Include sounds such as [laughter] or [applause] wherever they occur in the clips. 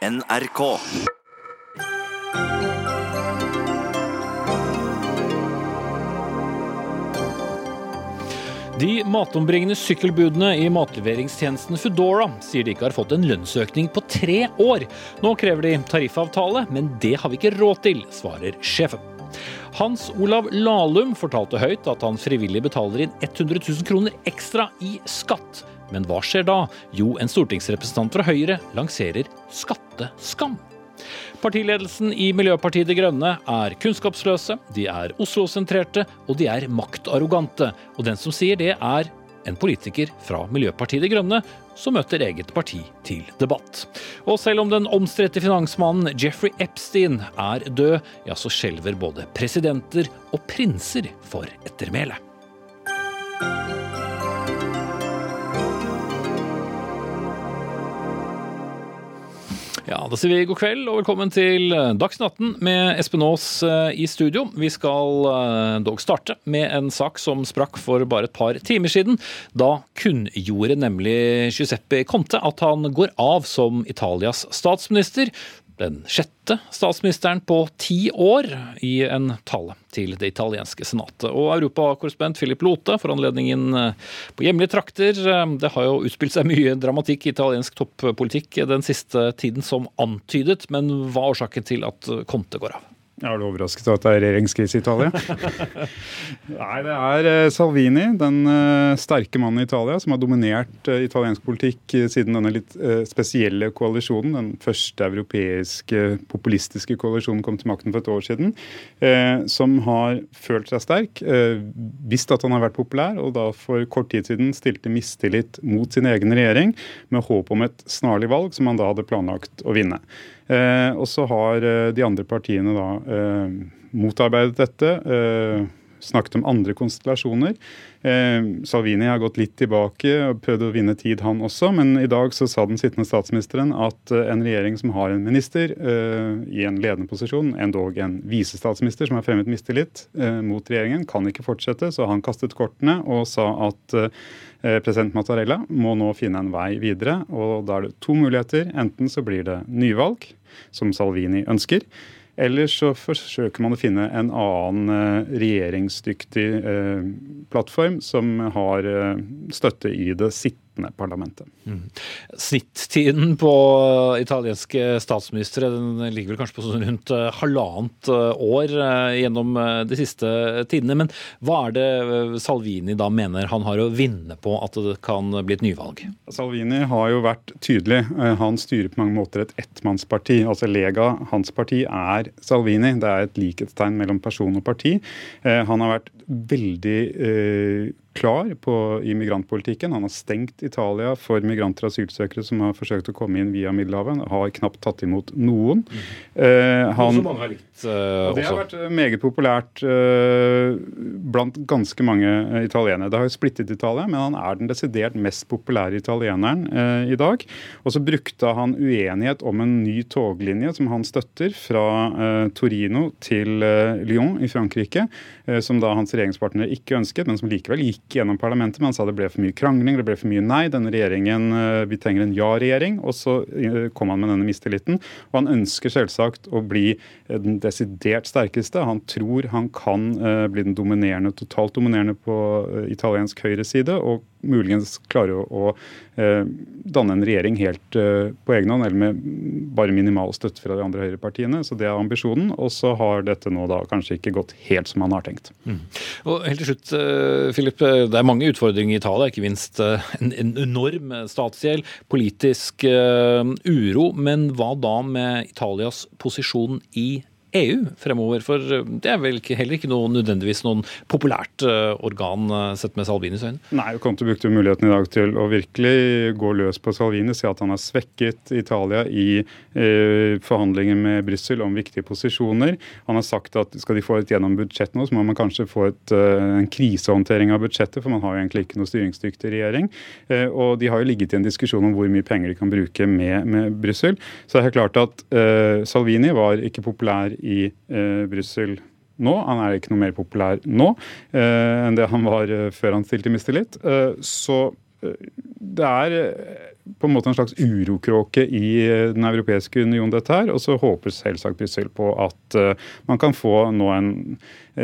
NRK. De matombringende sykkelbudene i matleveringstjenesten Foodora sier de ikke har fått en lønnsøkning på tre år. Nå krever de tariffavtale, men det har vi ikke råd til, svarer sjefen. Hans Olav Lahlum fortalte høyt at han frivillig betaler inn 100 000 kroner ekstra i skatt. Men hva skjer da? Jo, en stortingsrepresentant fra Høyre lanserer skatteskam. Partiledelsen i Miljøpartiet De Grønne er kunnskapsløse, de er Oslo-sentrerte og de er maktarrogante. Og den som sier det, er en politiker fra Miljøpartiet De Grønne som møter eget parti til debatt. Og selv om den omstridte finansmannen Jeffrey Epstein er død, ja, så skjelver både presidenter og prinser for ettermæle. Ja, Da sier vi god kveld og velkommen til Dagsnytt 18 med Espen Aas eh, i studio. Vi skal eh, dog starte med en sak som sprakk for bare et par timer siden. Da kunngjorde nemlig Giuseppe Conte at han går av som Italias statsminister den sjette statsministeren på ti år i en tale til det italienske senatet. Og europakorrespondent Philip Lote for anledningen eh, på hjemlige trakter. Eh, det har jo utspilt seg mye dramatikk i italiensk toppolitikk den siste tiden som antydet, men hva er årsaken til at Conte går av? Er du overrasket over at det er regjeringskrise i Italia? [laughs] Nei, det er eh, Salvini, den eh, sterke mannen i Italia, som har dominert eh, italiensk politikk siden denne litt spesielle koalisjonen, den første europeiske populistiske koalisjonen kom til makten for et år siden, som har følt seg sterk, visst at han har vært populær, og da for kort tid siden stilte mistillit mot sin egen regjering med håp om et snarlig valg, som han da hadde planlagt å vinne. Eh, og så har eh, de andre partiene da eh, motarbeidet dette. Snakket om andre konstellasjoner. Eh, Salvini har gått litt tilbake og prøvd å vinne tid, han også. Men i dag så sa den sittende statsministeren at en regjering som har en minister eh, i en ledende posisjon, endog en visestatsminister som har fremmet mistillit eh, mot regjeringen, kan ikke fortsette. Så han kastet kortene og sa at president Mattarella må nå finne en vei videre. Og da er det to muligheter. Enten så blir det nyvalg som Salvini ønsker. Eller så forsøker man å finne en annen eh, regjeringsdyktig eh, plattform som har eh, støtte i det sittende sittende parlamentet. Mm. Snittiden på italienske statsministre den ligger vel kanskje på sånn rundt eh, halvannet eh, år eh, gjennom de siste tidene. Men hva er det Salvini da mener han har å vinne på at det kan bli et nyvalg? Salvini har jo vært tydelig. Han styrer på mange måter et ettmannsparti. Altså Lega, hans parti, er Salvini. Det er et likhetstegn mellom person og parti. Han har vært veldig klar på, i migrantpolitikken. Han har stengt Italia for migranter og asylsøkere som har forsøkt å komme inn via Middelhavet. Har knapt tatt imot noen. Mm. Eh, han, mange har likt eh, Det har vært eh, meget populært eh, blant ganske mange uh, italienere. Det har jo splittet Italia, men han er den desidert mest populære italieneren i dag. Og så brukte han uenighet om en ny toglinje som han støtter, fra Torino til Lyon i Frankrike, som da hans regjeringspartnere ikke ønsket, men som likevel gikk gikk gjennom parlamentet, men han sa det ble for mye krangling, det ble for mye nei. Denne regjeringen, eh, Vi trenger en ja-regjering. Og så eh, kom han med denne mistilliten. Og han ønsker selvsagt å bli den desidert sterkeste. Han tror han kan eh, bli den dominerende, totalt dominerende på italiensk høyreside. og muligens klare å, å eh, danne en regjering helt eh, på egen hånd, eller med bare minimal støtte fra de andre høyrepartiene. Så det er ambisjonen. Og så har dette nå da kanskje ikke gått helt som han har tenkt. Mm. Og helt til slutt, eh, Philip, det er mange utfordringer i Italia, ikke minst en, en enorm statsgjeld, politisk uro. Men hva da med Italias posisjon i EU fremover? For eh, det er vel heller ikke noe, nødvendigvis noen populært uh, organ uh, sett med Salvinis øyne? Nei, Conte brukte muligheten i dag til å virkelig gå løs på Salvini, si at han har svekket Italia i eh, forhandlinger med Brussel om viktige posisjoner. Han har sagt at skal de få et gjennom budsjett nå, så må man kanskje få et, en krisehåndtering av budsjettet, for man har jo egentlig ikke noe styringsdyktig regjering. og de har jo ligget i en diskusjon om hvor mye penger de kan bruke med, med Brussel. Så det er klart at Salvini var ikke populær i eh, Brussel nå. Han er ikke noe mer populær nå eh, enn det han var eh, før han stilte mistillit. Eh, så det er på en måte en slags urokråke i Den europeiske union, dette her. Og så håper selvsagt Brussel på at man kan få nå en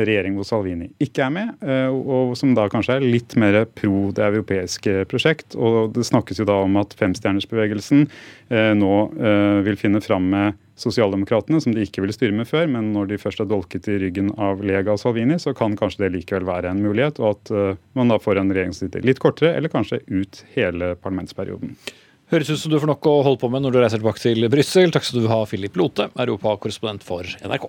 regjering hvor Salvini ikke er med, og som da kanskje er litt mer pro det europeiske prosjekt. Og det snakkes jo da om at femstjernersbevegelsen nå vil finne fram med Sosialdemokratene, som de ikke ville styre med før. Men når de først er dolket i ryggen av Lega og Salvini, så kan kanskje det likevel være en mulighet. Og at man da får en regjering som sitter litt kortere, eller kanskje ut hele parlamentsperioden. Høres ut som du får nok å holde på med når du reiser tilbake til Brussel. Takk skal du ha, Philip Lote, europakorrespondent for NRK.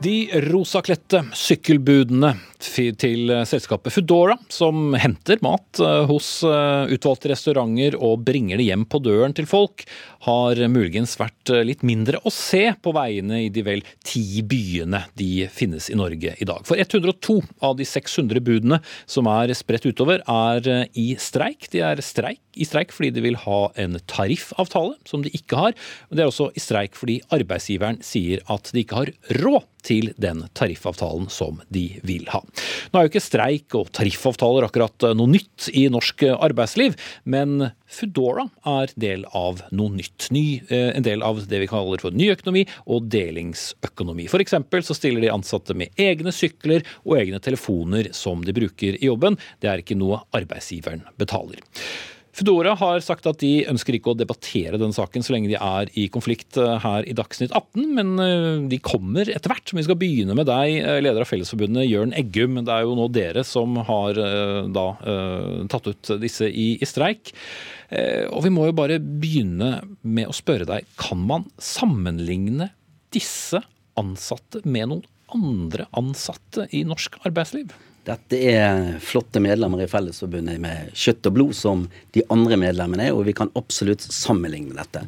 De rosakledte sykkelbudene til selskapet Foodora, som henter mat eh, hos eh, utvalgte restauranter og bringer det hjem på døren til folk, har muligens vært eh, litt mindre å se på veiene i de vel ti byene de finnes i Norge i dag. For 102 av de 600 budene som er spredt utover, er i streik. De er streik, i streik fordi de vil ha en tariffavtale, som de ikke har. De er også i streik fordi arbeidsgiveren sier at de ikke har råd til den tariffavtalen som de vil ha. Nå er jo ikke streik og tariffavtaler akkurat eh, noe nytt i norsk eh, arbeidsliv, men Foodora er del av noe nytt. Ny, eh, en del av det vi kaller for ny økonomi og delingsøkonomi. F.eks. så stiller de ansatte med egne sykler og egne telefoner som de bruker i jobben. Det er ikke noe arbeidsgiveren betaler. Foodora har sagt at de ønsker ikke å debattere den saken så lenge de er i konflikt eh, her i Dagsnytt 18, men eh, de kommer etter hvert. Vi skal begynne med deg, eh, leder av Fellesforbundet Jørn Eggum. Det er jo nå dere som har da tatt ut disse i, i streik. Og vi må jo bare begynne med å spørre deg, kan man sammenligne disse ansatte med noen andre ansatte i norsk arbeidsliv? Dette er flotte medlemmer i Fellesforbundet med kjøtt og blod, som de andre medlemmene er, og vi kan absolutt sammenligne dette.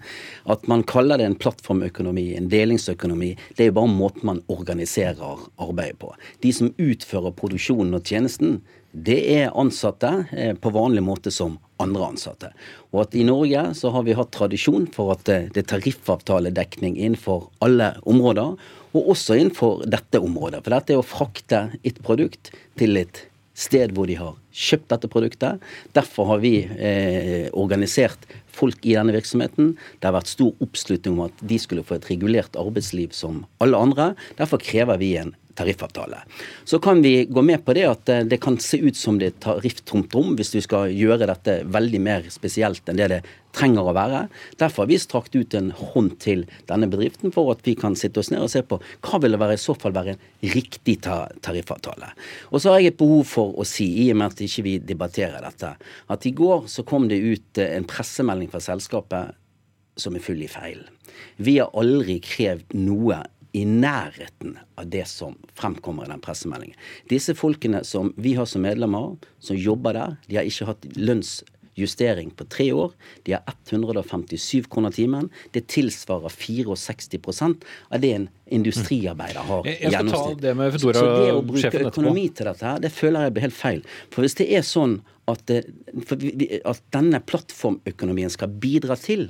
At man kaller det en plattformøkonomi, en delingsøkonomi, det er jo bare måten man organiserer arbeidet på. De som utfører produksjonen og tjenesten, det er ansatte eh, på vanlig måte som andre ansatte. Og at i Norge så har vi hatt tradisjon for at det er tariffavtaledekning innenfor alle områder og også innenfor dette området. For dette er å frakte et produkt til et sted hvor de har kjøpt dette produktet. Derfor har vi eh, organisert folk i denne virksomheten. Det har vært stor oppslutning om at de skulle få et regulert arbeidsliv som alle andre. Derfor krever vi en tariffavtale. Så kan vi gå med på det at eh, det kan se ut som det er tarifftomt rom hvis du skal gjøre dette veldig mer spesielt enn det det trenger å være. Derfor har vi strakt ut en hånd til denne bedriften for at vi kan sitte oss ned og se på hva vil det være, i så fall være en riktig tariffavtale. Og så har jeg et behov for å si, i og med at ikke vi debatterer dette, at i går så kom det ut eh, en pressemelding fra selskapet som er full i feil. Vi har aldri krevd noe i nærheten av det som fremkommer i den pressemeldingen. Disse folkene som vi har som medlemmer, som jobber der, de har ikke hatt lønnsjustering på tre år. De har 157 kroner timen. Det tilsvarer 64% av det en industriarbeider har i gjennomsnitt. Det med så, så det å bruke økonomi til dette her, det føler jeg blir helt feil. For hvis det er sånn at, det, at denne plattformøkonomien skal bidra til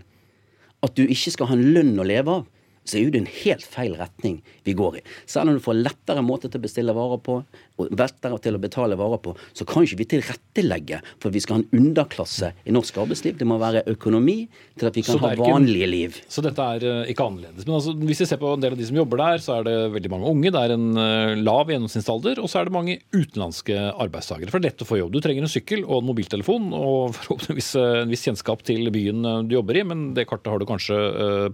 at du ikke skal ha en lønn å leve av, så er jo det en helt feil retning vi går i. Selv om du får lettere måte til å bestille varer på, og lettere til å betale varer på, så kan ikke vi tilrettelegge for at vi skal ha en underklasse i norsk arbeidsliv. Det må være økonomi til at vi kan ha vanlige liv. Så dette er uh, ikke annerledes. Men altså, hvis vi ser på en del av de som jobber der, så er det veldig mange unge. Det er en uh, lav gjennomsnittsalder, og så er det mange utenlandske arbeidstakere. For det er lett å få jobb. Du trenger en sykkel og en mobiltelefon og [laughs] forhåpentligvis uh, en viss kjennskap til byen du jobber i, men det kartet har du kanskje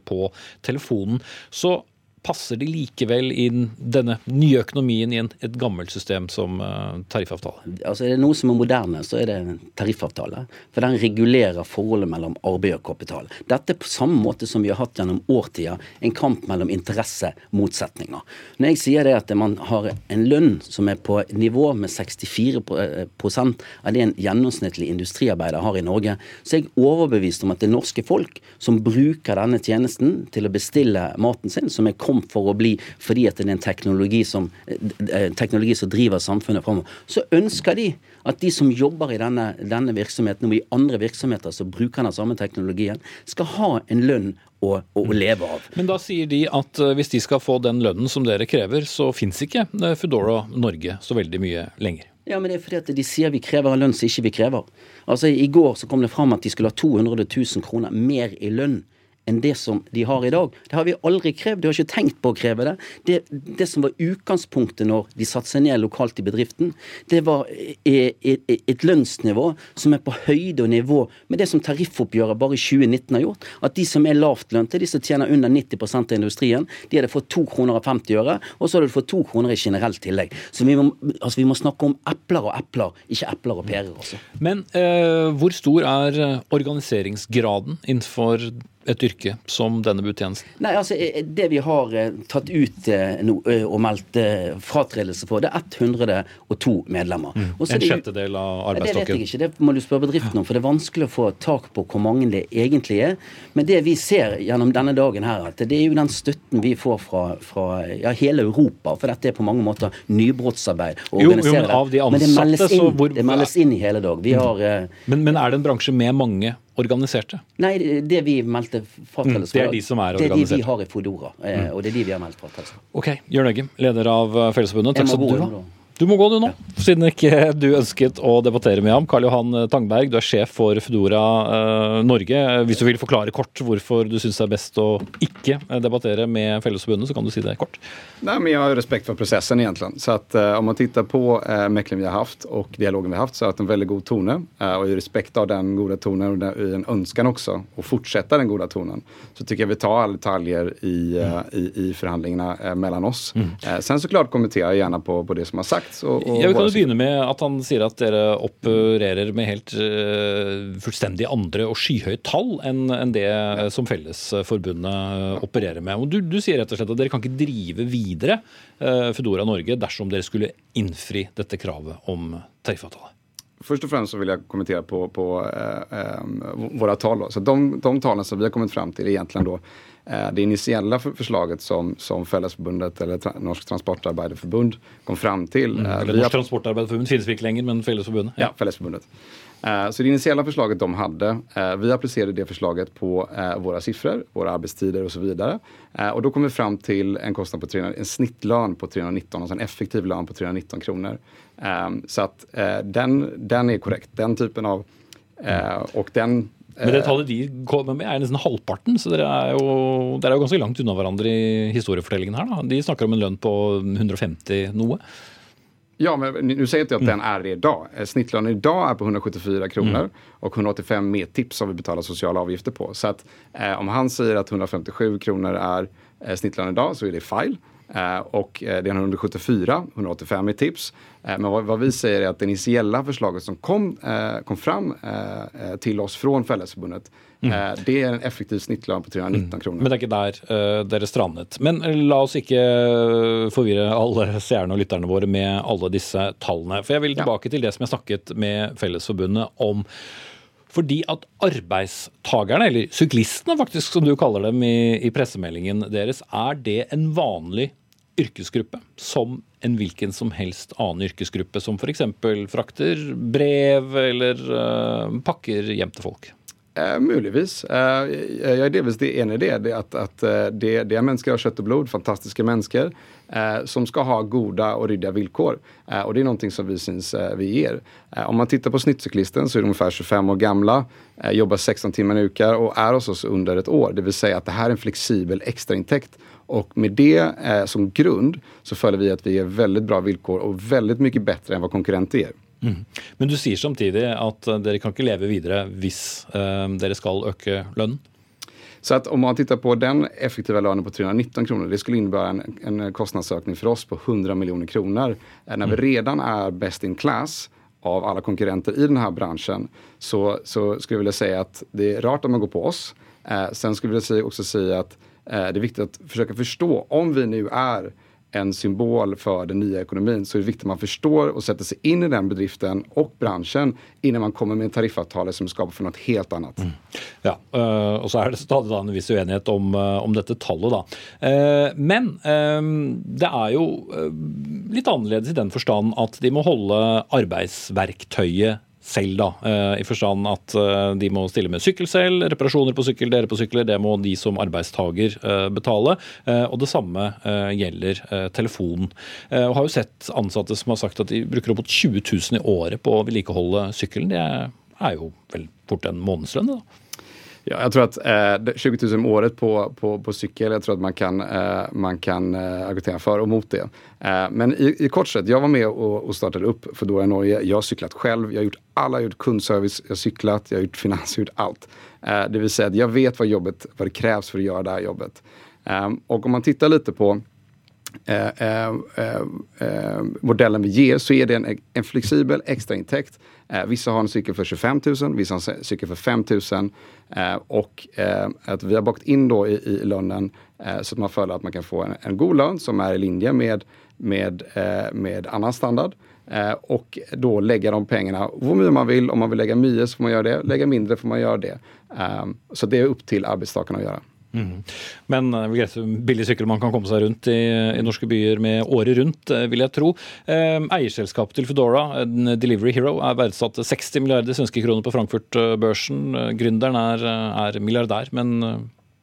på telefonen. Så passer de likevel inn denne nye økonomien i et gammelt system som uh, tariffavtale? Altså Er det noe som er moderne, så er det tariffavtale. For den regulerer forholdet mellom arbeid og kapital. Dette på samme måte som vi har hatt gjennom årtier en kamp mellom interessemotsetninger. Når jeg sier det at man har en lønn som er på nivå med 64% av det en gjennomsnittlig industriarbeider har i Norge, så er jeg overbevist om at det norske folk som bruker denne tjenesten til å bestille maten sin, som er kommet kom for å bli fordi at det er en teknologi som, eh, teknologi som driver samfunnet framover. Så ønsker de at de som jobber i denne, denne virksomheten og i andre virksomheter som bruker den samme teknologien, skal ha en lønn å, å, leve av. Men da sier de at eh, hvis de skal få den lønnen som dere krever, så fins ikke eh, Foodora Norge så veldig mye lenger. Ja, men det er fordi at de sier vi krever en lønn som ikke vi krever. Altså, I går så kom det fram at de skulle ha 200 000 kroner mer i lønn enn det som de har i dag. Det har vi aldri krevd, de har ikke tenkt på å kreve det. Det, det som var utgangspunktet når de satte seg ned lokalt i bedriften, det var et lønnsnivå som er på høyde og nivå med det som tariffoppgjøret bare i 2019 har gjort. At de som er lavtlønte, de som tjener under 90% av industrien, de hadde fått 2 kroner og 50 øre, og så hadde du fått 2 kroner i generelt tillegg. Så vi må, altså vi må snakke om epler og epler, ikke epler og pærer også. Men eh, hvor stor er organiseringsgraden innenfor et yrke som denne budtjenesten? Nei, altså eh, Det vi har eh, tatt ut eh, og meldt fratredelse på, det er 102 medlemmer. Mm. en sjettedel av arbeidsstokken? Det vet jeg ikke, det må du spørre bedriften om. For det er vanskelig å få tak på hvor mange det egentlig er. Men det vi ser gjennom denne dagen her, at det er jo den støtten vi får fra, fra ja, hele Europa. For dette er på mange måter nybrottsarbeid. Å Jo, jo, men av de ansatte, men det meldes inn, hvor... det meldes inn i hele dag. Vi mm. har, men, men er det en bransje med mange organiserte? Nei, det vi meldte fratredelse mm, Det er de som er organisert? Det er de vi har i Fodora, eh, mm. og det er de vi har meldt fra fratredelse Ok, Jørn Øggem, leder av Fellesforbundet. Takk skal du ha. Du må gå du nå, siden ikke du ønsket å debattere med ham. Karl Johan Tangberg, du er sjef for Foodora uh, Norge. Hvis du vil forklare kort hvorfor du syns det er best å ikke debattere med Fellesforbundet, så kan du si det kort. Nei, men Jeg har respekt for prosessen, egentlig. Så at, uh, Om man ser på uh, meklingen vi har hatt og dialogen vi har hatt, så har det vært en veldig god tone. Uh, og i respekt av den gode tonen og i en ønsken også, å fortsette den gode tonen, så syns jeg vi tar alle detaljer i, i, i forhandlingene mellom oss. Mm. sen så klart kommenterer jeg gjerne på, på det som har sagt sagt. Og, og ja, vi kan jo begynne med at han sier at dere opererer med helt uh, fullstendig andre og skyhøye tall enn, en det ja. som Fellesforbundet opererer med. Og du, du, sier rett og slett at dere kan ikke drive videre uh, Foodora Norge dersom dere skulle innfri dette kravet om tariffavtale. Først og fremst så vil jeg kommentere på, på eh, eh, våre tall. Så de, de tallene som vi har kommet frem til, er egentlig da Eh, det initiella förslaget som, som Fellesforbundet eller tra Norsk Transportarbeiderforbund kom fram til. Mm, eh, eller Norsk Transportarbeiderforbund finnes ikke lenger, men Fellesforbundet. Ja, ja Fellesforbundet. Eh, så det initielle förslaget de hadde, vi applicerade det förslaget på våre siffror, våre arbetstider och så vidare. Och då kom vi fram til en kostnad på 300, en snittlön på 319, altså en effektiv lön på 319 kronor. Så at den, den är korrekt. Den typen av, och den men det tallet de kommer med, er nesten halvparten, så dere er, jo, dere er jo ganske langt unna hverandre i historiefortellingen her. Da. De snakker om en lønn på 150 noe. Ja, men nu säger inte jag att den är det idag. Eh, snittlönen idag är på 174 kronor mm. och 185 med tips har vi betalat sociala avgifter på. Så att eh, om han säger att 157 kronor är eh, i idag så är det fel. Eh, och eh, det är 174, 185 i tips. Eh, men vad, vi säger är att det initiella förslaget som kom, kom fram till oss från Fellesforbundet, mm. det er en effektiv snittlønn på 319 mm. kroner. Men det er ikke der uh, dere strandet. Men la oss ikke forvirre alle seerne og lytterne våre med alle disse tallene. For jeg vil tilbake ja. til det som jeg snakket med Fellesforbundet om. Fordi at arbeidstakerne, eller syklistene faktisk, som du kaller dem i, i pressemeldingen deres, er det en vanlig yrkesgruppe som en hvilken som helst annen yrkesgruppe, som f.eks. frakter brev eller uh, pakker hjem til folk? Eh, muligvis. Eh, jeg er delvis enig i det. det at, at eh, det, det, er mennesker av kjøtt og blod, fantastiske mennesker, eh, som skal ha gode og ryddige vilkår. Eh, og det er noe som vi syns eh, vi gir. om man tittar på snittsyklisten så er de omtrent 25 år gamle, jobber 16 timer i uka og er hos oss under et år. Vil si at det her er en fleksibel ekstrainntekt. Og med det som grunn så føler vi at vi gir veldig bra vilkår og veldig mye bedre enn hva konkurrenter gjør. Mm. Men du sier samtidig at eh, dere kan ikke leve videre hvis uh, dere skal øke lønnen? Så att om man tittar på den effektiva lönen på 319 kronor, det skulle innebære en, en kostnadsökning för oss på 100 miljoner kronor. Når när vi mm. redan är best in class av alla konkurrenter i den här branschen så, så skulle jag vilja säga att det är rart om man går på oss. Eh, sen skulle jag også också säga att eh, det är viktigt att försöka förstå om vi nu är en symbol for den nye økonomien så er det viktig at man forstår og setter seg inn i den bedriften og bransjen innan man kommer med en tariffavtale som skaper for noe helt annet. Mm. Ja, øh, og så er det stadig en viss uenighet om, øh, om dette tallet, da. Uh, men uh, det er jo litt annerledes i den forstand at de må holde arbeidsverktøyet selv, da. Eh, I forstand at eh, de må stille med sykkel selv, reparasjoner på sykkel, dere på sykler. Det må de som arbeidstaker eh, betale. Og det samme gjelder telefonen. Og har jo sett ansatte som har sagt at de bruker opp mot 20 000 i året på å vedlikeholde sykkelen. Det er jo vel fort en månedslønn, da. Ja, jag tror att eh, 20 000 om året på, på, på cykel, jag tror att man kan, eh, man kan eh, argumentera för och mot det. Eh, men i, i kort sett, jag var med och, och startade upp Foodora Norge. Jag har cyklat själv, jag har gjort alla, jag har gjort kundservice, jag har cyklat, jag har gjort finans, [laughs] jag har gjort allt. Eh, det vill säga att jag vet vad jobbet, vad det krävs för att göra det här jobbet. Eh, och om man tittar lite på Eh, modellen vi ger så är det en, en flexibel extraintäkt. Vissa har en cykel för 25 000, vissa har en cykel för 5 000. och att vi har bakat in då i, i lönen så att man följer att man kan få en, en god lön som är i linje med, med, med annan standard. och då lägga de pengarna hur mycket man vill. Om man vill lägga mye så får man göra det. Lägga mindre får man göra det. så det är upp till arbetstagarna att göra. Mm. Men uh, billig sykkel man kan komme seg rundt i, i, norske byer med året rundt, uh, vil jeg tro. Uh, eierselskapet til Foodora, Delivery Hero, er verdsatt til 60 milliarder svenske kroner på Frankfurt-børsen. Gründeren er, er, milliardær, men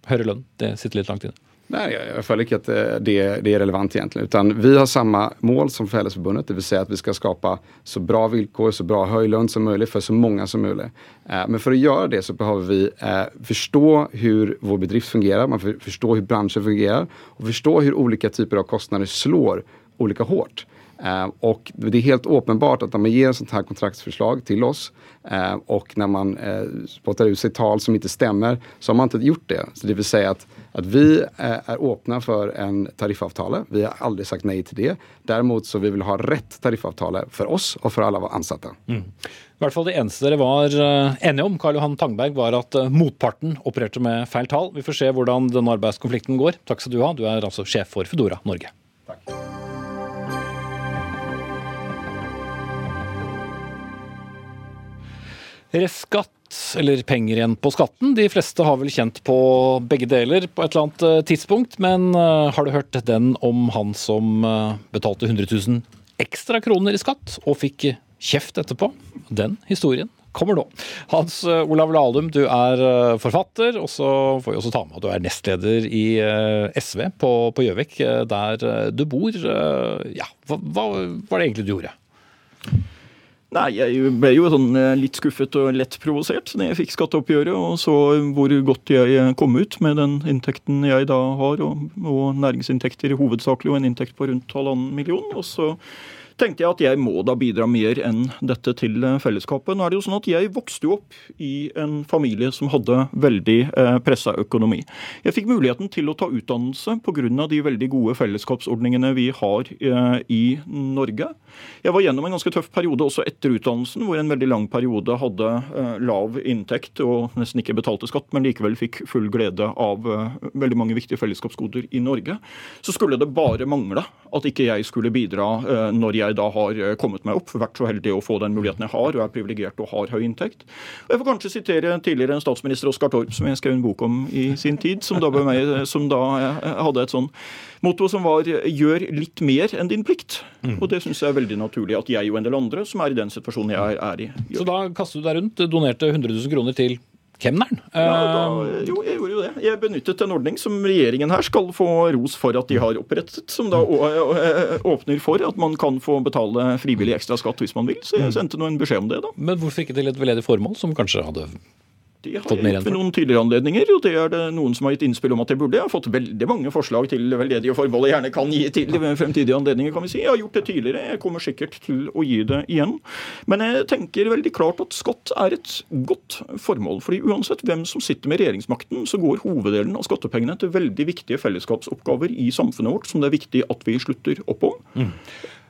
høyere lønn, det sitter litt langt inne. Nej, jag føler ikke at det, det, är relevant egentligen. Utan vi har samme mål som Fellesforbundet, det vill säga att vi skal skapa så bra villkor, så bra höjlön som mulig for så mange som mulig. Eh, men for å gjøre det så behøver vi förstå forstå hvordan vår bedrift fungerer, man forstå hur bransjen fungerer og forstå hur ulike typer av kostnader slår olika hårt. Eh, och det är helt åpenbart at når man ger sånt här kontraktsförslag till oss eh, och när man eh, spottar ut seg tal som ikke stemmer så har man ikke gjort det. Så det vill säga att, att vi er åpne for en tariffavtale. Vi har aldri sagt nei til det. Däremot så vi vill ha rett tariffavtale for oss og for alle våre ansatte. Mm. I hvert fall Det eneste dere var enige om, Karl Johan Tangberg, var at motparten opererte med feil tall. Vi får se hvordan denne arbeidskonflikten går. Takk skal du ha. Du er altså sjef for Foodora Norge. Takk. Reskatt eller penger igjen på skatten. De fleste har vel kjent på begge deler på et eller annet eh, tidspunkt. Men uh, har du hørt den om han som uh, betalte 100 000 ekstra kroner i skatt og fikk kjeft etterpå? Den historien kommer nå. Hans Olav Lahlum, du er forfatter, og så får vi også ta med at du er nestleder i SV på Gjøvik, der du bor. Ja, hva, hva var det egentlig du gjorde? Nei, jeg ble jo sånn eh, litt skuffet og lett provosert da jeg fikk skatteoppgjøret og så hvor godt jeg kom ut med den inntekten jeg da har, og, og næringsinntekter hovedsakelig, og en inntekt på rundt halvannen million. Og så tenkte jeg at jeg må da bidra mer enn dette til eh, fellesskapet. Nå er det jo sånn at Jeg vokste jo opp i en familie som hadde veldig eh, pressa økonomi. Jeg fikk muligheten til å ta utdannelse pga. de veldig gode fellesskapsordningene vi har eh, i Norge. Jeg var gjennom en ganske tøff periode også etter utdannelsen, hvor en veldig lang periode hadde eh, lav inntekt og nesten ikke betalte skatt, men likevel fikk full glede av veldig mange viktige fellesskapsgoder i Norge. Så skulle det bare mangle at ikke jeg skulle bidra når jeg jeg da har eh, kommet meg opp, vært så heldig å få den muligheten jeg har, og er privilegert og har høy inntekt. Og Jeg får kanskje sitere tidligere en statsminister Oskar Torp, som jeg skrev en bok om i sin tid, som da, meg, [laughs] som da eh, hadde et sånn motto som var 'gjør litt mer enn din plikt'. Mm. Og det syns jeg er veldig naturlig at jeg og en del andre som er i den situasjonen jeg er i, gjør. Så da kastet du deg rundt, donerte 100 000 kroner til kemneren. Ja, da, eh, jo, jeg gjorde jo det. Jeg benyttet en ordning som regjeringen her skal få ros for at de har opprettet, som da åpner for at man kan få betale frivillig ekstra skatt hvis man vil. Så jeg mm. sendte nå en beskjed om det, da. Men hvorfor ikke til et veldedig formål, som kanskje hadde de har gjort ved noen tidligere anledninger, og det er det noen som har gitt innspill om at det burde. Jeg har fått veldig mange forslag til veldedige formål jeg gjerne kan gi til fremtidige anledninger, kan vi si. Jeg har gjort det tidligere, jeg kommer sikkert til å gi det igjen. Men jeg tenker veldig klart at skatt er et godt formål. fordi uansett hvem som sitter med regjeringsmakten, så går hoveddelen av skattepengene til veldig viktige fellesskapsoppgaver i samfunnet vårt, som det er viktig at vi slutter opp om. Mm.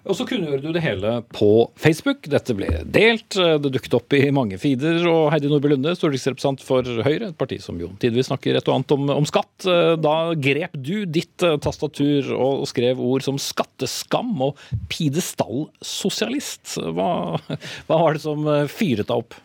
Og så kunngjorde du det hele på Facebook. Dette ble delt, det dukket opp i mange feeder. Og Heidi Nordby Lunde, stortingsrepresentant for Høyre, et parti som jo tidvis snakker et og annet om, om, skatt. Da grep du ditt eh, tastatur og skrev ord som skatteskam og pidestallsosialist. Hva, hva var det som eh, fyret deg opp?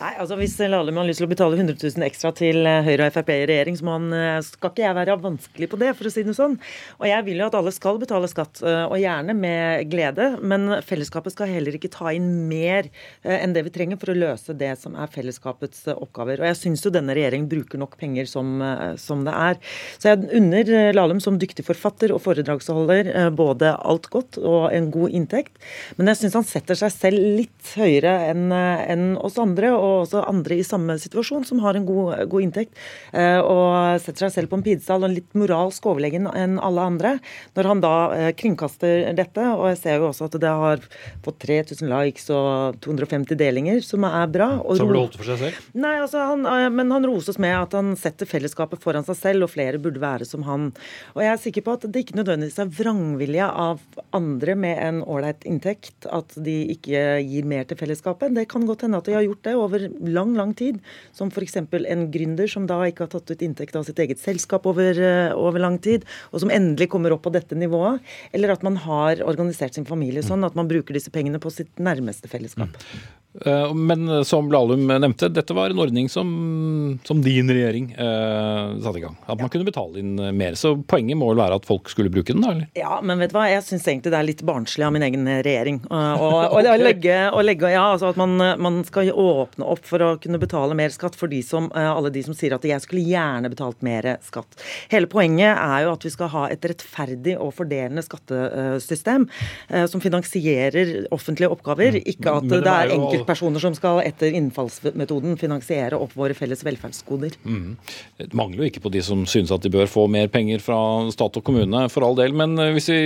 Nei, altså Hvis Lahlum har lyst til å betale 100 000 ekstra til eh, Høyre og Frp i regjering, så han, eh, skal ikke jeg være vanskelig på det, for å si det sånn. Og jeg vil jo at alle skal betale skatt, eh, og gjerne med glede. Men fellesskapet skal heller ikke ta inn mer enn det vi trenger for å løse det som er fellesskapets oppgaver. Og jeg syns jo denne regjeringen bruker nok penger som, som det er. Så jeg unner Lahlum som dyktig forfatter og foredragsholder både alt godt og en god inntekt. Men jeg syns han setter seg selv litt høyere enn en oss andre andre, og også andre i samme situasjon, som har en god, god inntekt, eh, og setter seg selv på en pidestall og litt moralsk overlegen enn alle andre. Når han da eh, kringkaster dette, og jeg ser jo også at det har fått 3000 likes og 250 delinger, som er bra. Så ble holdt for seg selv? Nei, altså han, eh, men han roses med at han setter fellesskapet foran seg selv, og flere burde være som han. Og jeg er sikker på at det ikke nødvendigvis er vrangvilje av andre med en ålreit inntekt at de ikke gir mer til fellesskapet. Det kan godt hende at de har gjort det over lang, lang tid. Som f.eks. en gründer som da ikke har tatt ut inntekt av sitt eget selskap over, eh, over, lang tid, og som endelig kommer opp på dette nivået. Eller at man har organisert sin familie sånn at man bruker disse pengene på sitt nærmeste fellesskap. Mm. Eh, men som Lahlum nevnte, dette var en ordning som, som din regjering eh, satte i gang. At man ja. kunne betale inn mer. Så poenget må vel være at folk skulle bruke den, da? eller? Ja, men vet du hva, jeg syns egentlig det er litt barnslig av min egen regjering. Og, og, og legge, legge, ja, altså at man, man, skal åpne opp for å kunne betale mer skatt for de som, eh, alle de som sier at jeg skulle gjerne betalt mer skatt. Hele poenget er jo at vi skal ha et rettferdig og fordelende skattesystem eh, som finansierer offentlige oppgaver, mm. ikke at det, det er enkelt enkeltpersoner som skal etter innfallsmetoden finansiere opp våre felles velferdsgoder. Mm. Det mangler jo ikke på de som synes at de bør få mer penger fra stat og kommune, for all del. Men eh, hvis vi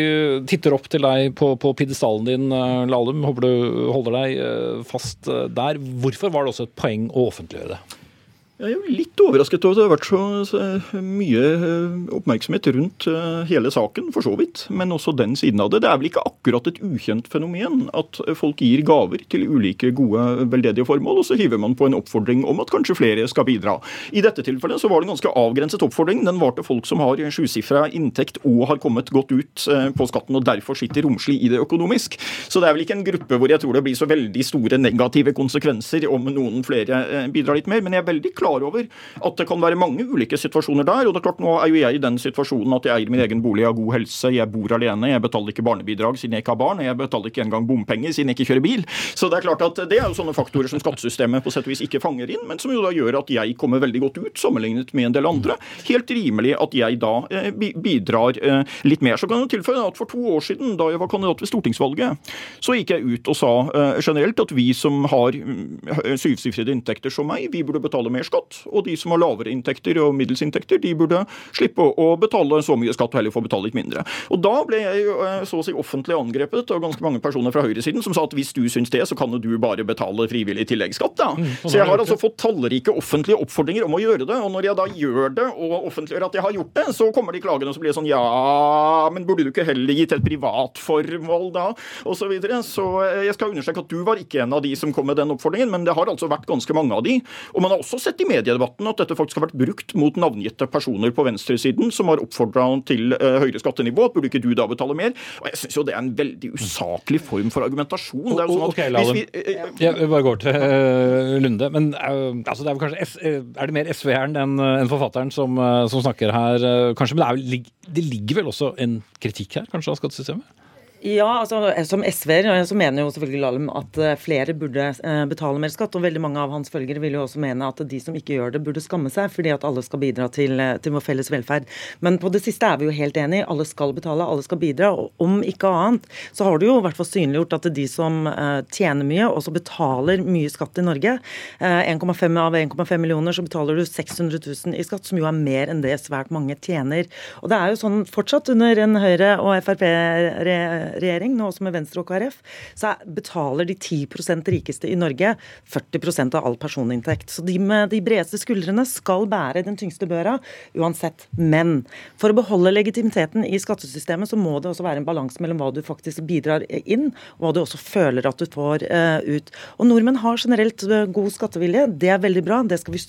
titter opp til deg på, på pidestallen din, eh, Lahlum, håper du holder deg eh, fast der. Hvorfor var det også et poeng å offentliggjøre det? Jeg er litt overrasket over at det har vært så mye eh, oppmerksomhet rundt eh, hele saken, for så vidt. Men også den siden av det. Det er vel ikke akkurat et ukjent fenomen at folk gir gaver til ulike gode veldedige formål, og så hiver man på en oppfordring om at kanskje flere skal bidra. I dette tilfellet så var det en ganske avgrenset oppfordring. Den var til folk som har sjusifra inntekt og har kommet godt ut eh, på skatten og derfor sitter romslig i det økonomisk. Så det er vel ikke en gruppe hvor jeg tror det blir så veldig store negative konsekvenser om noen flere bidrar litt mer. men jeg er veldig klar klar over at det kan være mange ulike situasjoner der. og det er klart Nå er jo jeg i den situasjonen at jeg eier min egen bolig, jeg har god helse, jeg bor alene, jeg betaler ikke barnebidrag siden jeg ikke har barn, jeg betaler ikke engang bompenger siden jeg ikke kjører bil. Så det er klart at det er jo sånne faktorer som skattesystemet på sett og vis ikke fanger inn, men som jo da gjør at jeg kommer veldig godt ut sammenlignet med en del andre. Helt rimelig at jeg da eh, bidrar eh, litt mer. Så kan jeg tilføye at for to år siden, da jeg var kandidat ved stortingsvalget, så gikk jeg ut og sa eh, generelt at vi som har mm, syvsifrede inntekter som meg, vi burde betale mer skatt skatt. Og de som har lavere inntekter og middelsinntekter, de burde slippe å betale så mye skatt og heller få betale litt mindre. Og da ble jeg eh, så å si offentlig angrepet av ganske mange personer fra høyresiden som sa at hvis du syns det, så kan du bare betale frivillig tilleggsskatt. da. Mm, så jeg har altså fått tallrike offentlige oppfordringer om å gjøre det. Og når jeg da gjør det og offentliggjør at jeg har gjort det, så kommer de klagene så blir det sånn ja, men burde du ikke heller gitt et privat formål da? Og så videre. Så eh, jeg skal understreke at du var ikke en av de som kom med den oppfordringen, men det har altså vært ganske mange av de. Og man har også sett i mediedebatten at dette faktisk har vært brukt mot navngitte personer på venstresiden som har oppfordra til uh, høyere skattenivå. Burde ikke du da betale mer? Og Jeg syns jo det er en veldig usaklig form for argumentasjon. Det er jo sånn at okay, vi, uh, Jeg bare går til uh, Lunde. Men altså, det er, kanskje, er det mer SV-eren enn en forfatteren som, som, snakker her, kanskje? Men det, er, det ligger vel også en kritikk her, kanskje, av skattesystemet? Ja, altså som SV-er så mener jo selvfølgelig Lahlum at eh, flere burde eh, betale mer skatt. Og veldig mange av hans følgere vil jo også mene at de som ikke gjør det, burde skamme seg, fordi at alle skal bidra til, eh, til vår felles velferd. Men på det siste er vi jo helt enige. Alle skal betale, alle skal bidra. Og om ikke annet så har du jo i hvert fall synliggjort at de som tjener mye, også betaler mye skatt i Norge. 1,5 av 1,5 millioner så betaler du 600 000 i skatt, som jo er mer enn det svært mange tjener. Og det er jo sånn fortsatt under en Høyre- og Frp-regjering regjering, nå også med Venstre og KrF, så betaler de 10% rikeste i Norge 40% av all personinntekt. Så de med de bredeste skuldrene skal bære den tyngste børa uansett. Men for å beholde legitimiteten i skattesystemet, så må det også være en balanse mellom hva du faktisk bidrar inn, og hva du også føler at du får uh, ut. Og nordmenn har generelt uh, god skattevilje. Det er veldig bra. Det vi,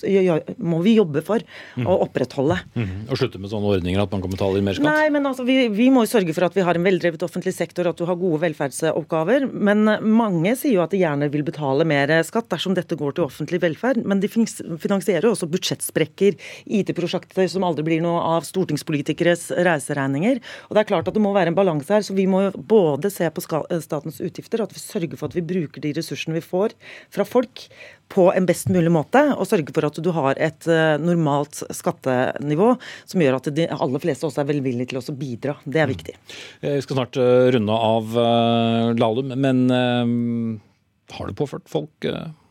må vi jobbe for mm. å opprettholde. Mm. Og slutte med sånne ordninger at man kan betale mer skatt? Nei, men altså, vi, vi må jo sørge for at vi har en veldrevet offentlig sektor, at du har gode velferdsoppgaver. Men mange sier jo at de gjerne vil betale mer skatt dersom dette går til offentlig velferd. Men de finansierer også budsjettsprekker, IT-prosjekter som aldri blir noe av stortingspolitikeres reiseregninger. Og det er klart at det må være en balanse her. Så vi må både se på statens utgifter, at vi sørger for at vi bruker de ressursene vi får fra folk på en best mulig måte, og sørge for at du har et uh, normalt skattenivå som gjør at de aller fleste også er velvillige til å bidra. Det er viktig. Vi skal snart uh, runde av uh, Lahlum, men har du påført folk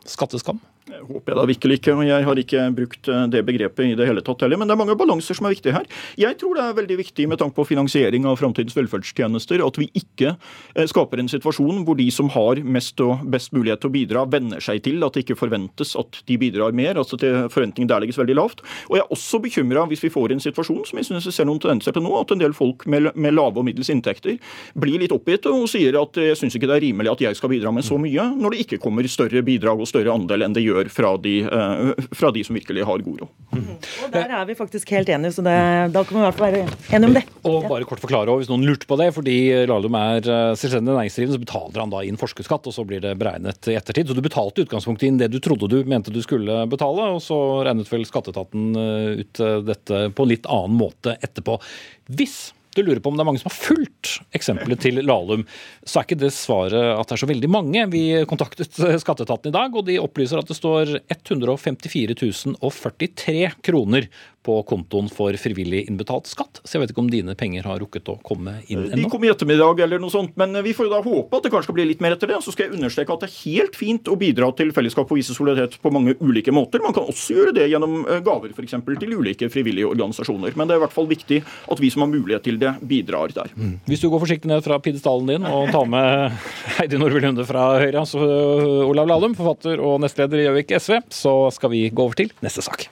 skatteskam? Jeg håper jeg da virkelig ikke, og jeg har ikke brukt eh, det begrepet i det hele tatt heller. Men det er mange balanser som er viktige her. Jeg tror det er veldig viktig med tanke på finansiering av framtidens velferdstjenester at vi ikke eh, skaper en situasjon hvor de som har mest og best mulighet til å bidra, venner seg til at det ikke forventes at de bidrar mer. altså til Forventningen der legges veldig lavt. Og jeg er også bekymra hvis vi får en situasjon som jeg synes jeg ser noen tendenser til nå, at en del folk med, med lave og middels inntekter blir litt oppgitt og sier at jeg syns ikke det er rimelig at jeg skal bidra med så mye, når det ikke kommer større bidrag og større andel enn det gjør gjør fra de, eh, fra de som virkelig har god råd. Mm. Og Der er vi faktisk helt enige, så det, da kan vi i hvert fall være enige om det. Og bare kort forklare hvis noen lurte på det, fordi Lahlum er eh, selvstendig næringsdrivende, så betaler han da inn forskerskatt, og så blir det beregnet i ettertid. Så du betalte i utgangspunktet inn det du trodde du mente du skulle betale, og så regnet vel skatteetaten eh, ut dette på en litt annen måte etterpå. Hvis du lurer på om det er mange som har fulgt eksempelet til Lahlum, så er ikke det svaret at det er så veldig mange. Vi kontaktet skatteetaten i dag, og de opplyser at det står 154 043 kroner på kontoen for frivillig innbetalt skatt. Så jeg vet ikke om dine penger har rukket å komme inn ennå? De kom i ettermiddag eller noe sånt, men vi får jo da håpe at det kanskje skal bli litt mer etter det. Så skal jeg understreke at det er helt fint å bidra til fellesskap og vise solidaritet på mange ulike måter. Man kan også gjøre det gjennom eh, gaver f.eks. til ulike frivillige organisasjoner. Men det er i hvert fall viktig at vi som har mulighet til det, bidrar der. Mm. Hvis du går forsiktig ned fra pidestallen din og tar med Heidi Nordby Lunde fra Høyre, altså Olav Lahlum, forfatter og nestleder i Gjøvik SV, så skal vi gå over til neste sak.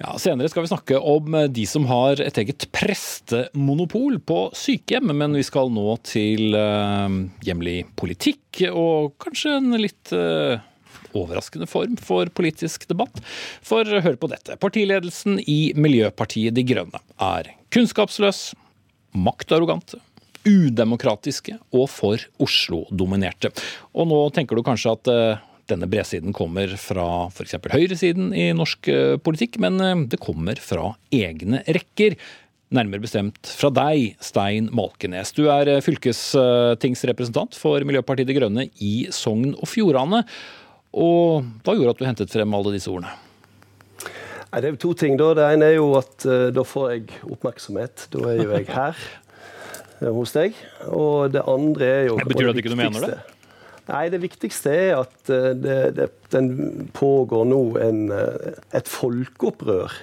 Ja, senere skal vi snakke om de som har et eget prestemonopol på sykehjem. Men vi skal nå til uh, hjemlig politikk, og kanskje en litt uh, overraskende form for politisk debatt. For hør på dette. Partiledelsen i Miljøpartiet De Grønne er kunnskapsløs, maktarrogante, udemokratiske og for Oslo-dominerte. Og nå tenker du kanskje at uh, denne bredsiden kommer fra f.eks. høyresiden i norsk eh, politikk, men eh, det kommer fra egne rekker. Nærmere bestemt fra deg, Stein Malkenes. Du er eh, fylkestingsrepresentant for Miljøpartiet De Grønne i Sogn og Fjordane. Og hva gjorde at du hentet frem alle disse ordene? Nei, det er jo to ting. da. Det ene er jo at da får jeg oppmerksomhet. Da er jo jeg her [laughs] hos deg. Og det andre er jo det Betyr det at ikke mener det? Nei, Det viktigste er at eh, det, det, den pågår nå en, eh, et folkeopprør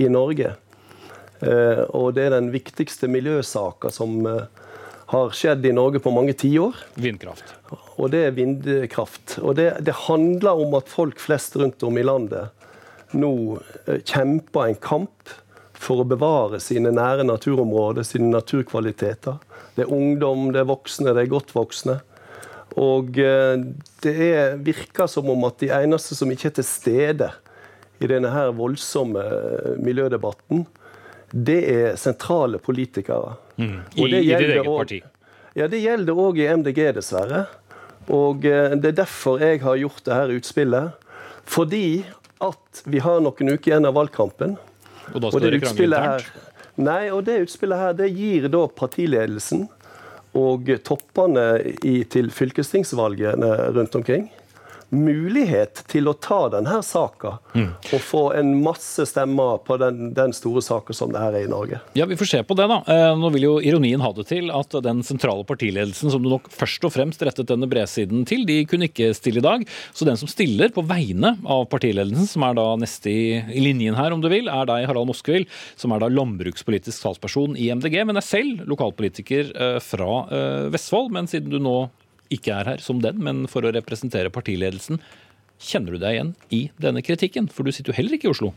i Norge. Eh, og det er den viktigste miljøsaka som har skjedd i Norge på mange tiår. Vindkraft. Og det er vindkraft. Og det, det, handler om at folk flest rundt om i landet nå kjemper en kamp for å bevare sine nære naturområder, sine naturkvaliteter. Det er ungdom, det er voksne, det er godt voksne. Og eh, det er, virker som om at de eneste som ikke er til stede i denne her voldsomme eh, miljødebatten, det er sentrale politikere. Mm. I, I ditt eget parti? Ja, det gjelder òg i MDG, dessverre. Og eh, det er derfor jeg har gjort dette utspillet. Fordi at vi har noen uker igjen av valgkampen. Og da skal dere krangle internt? Nei, og det utspillet her det gir da partiledelsen og toppene i, til fylkestingsvalgene rundt omkring mulighet til å ta denne saka og få en masse stemmer på den, den store saka som det her er i Norge. Ja, Vi får se på det, da. Eh, Nå vil jo ironien ha det til at den sentrale partiledelsen som du nok først og fremst rettet denne bredsiden til, de kunne ikke stille i dag. Så den som stiller på vegne av partiledelsen, som er da neste i, i linjen her, om du vil, er deg, Harald Moskvild, som er da landbrukspolitisk talsperson i MDG, men er selv lokalpolitiker eh, fra eh, Vestfold. Men siden du nå ikke er her som den, men for å representere partiledelsen, kjenner du deg igjen i denne kritikken? For du sitter jo heller ikke i Oslo.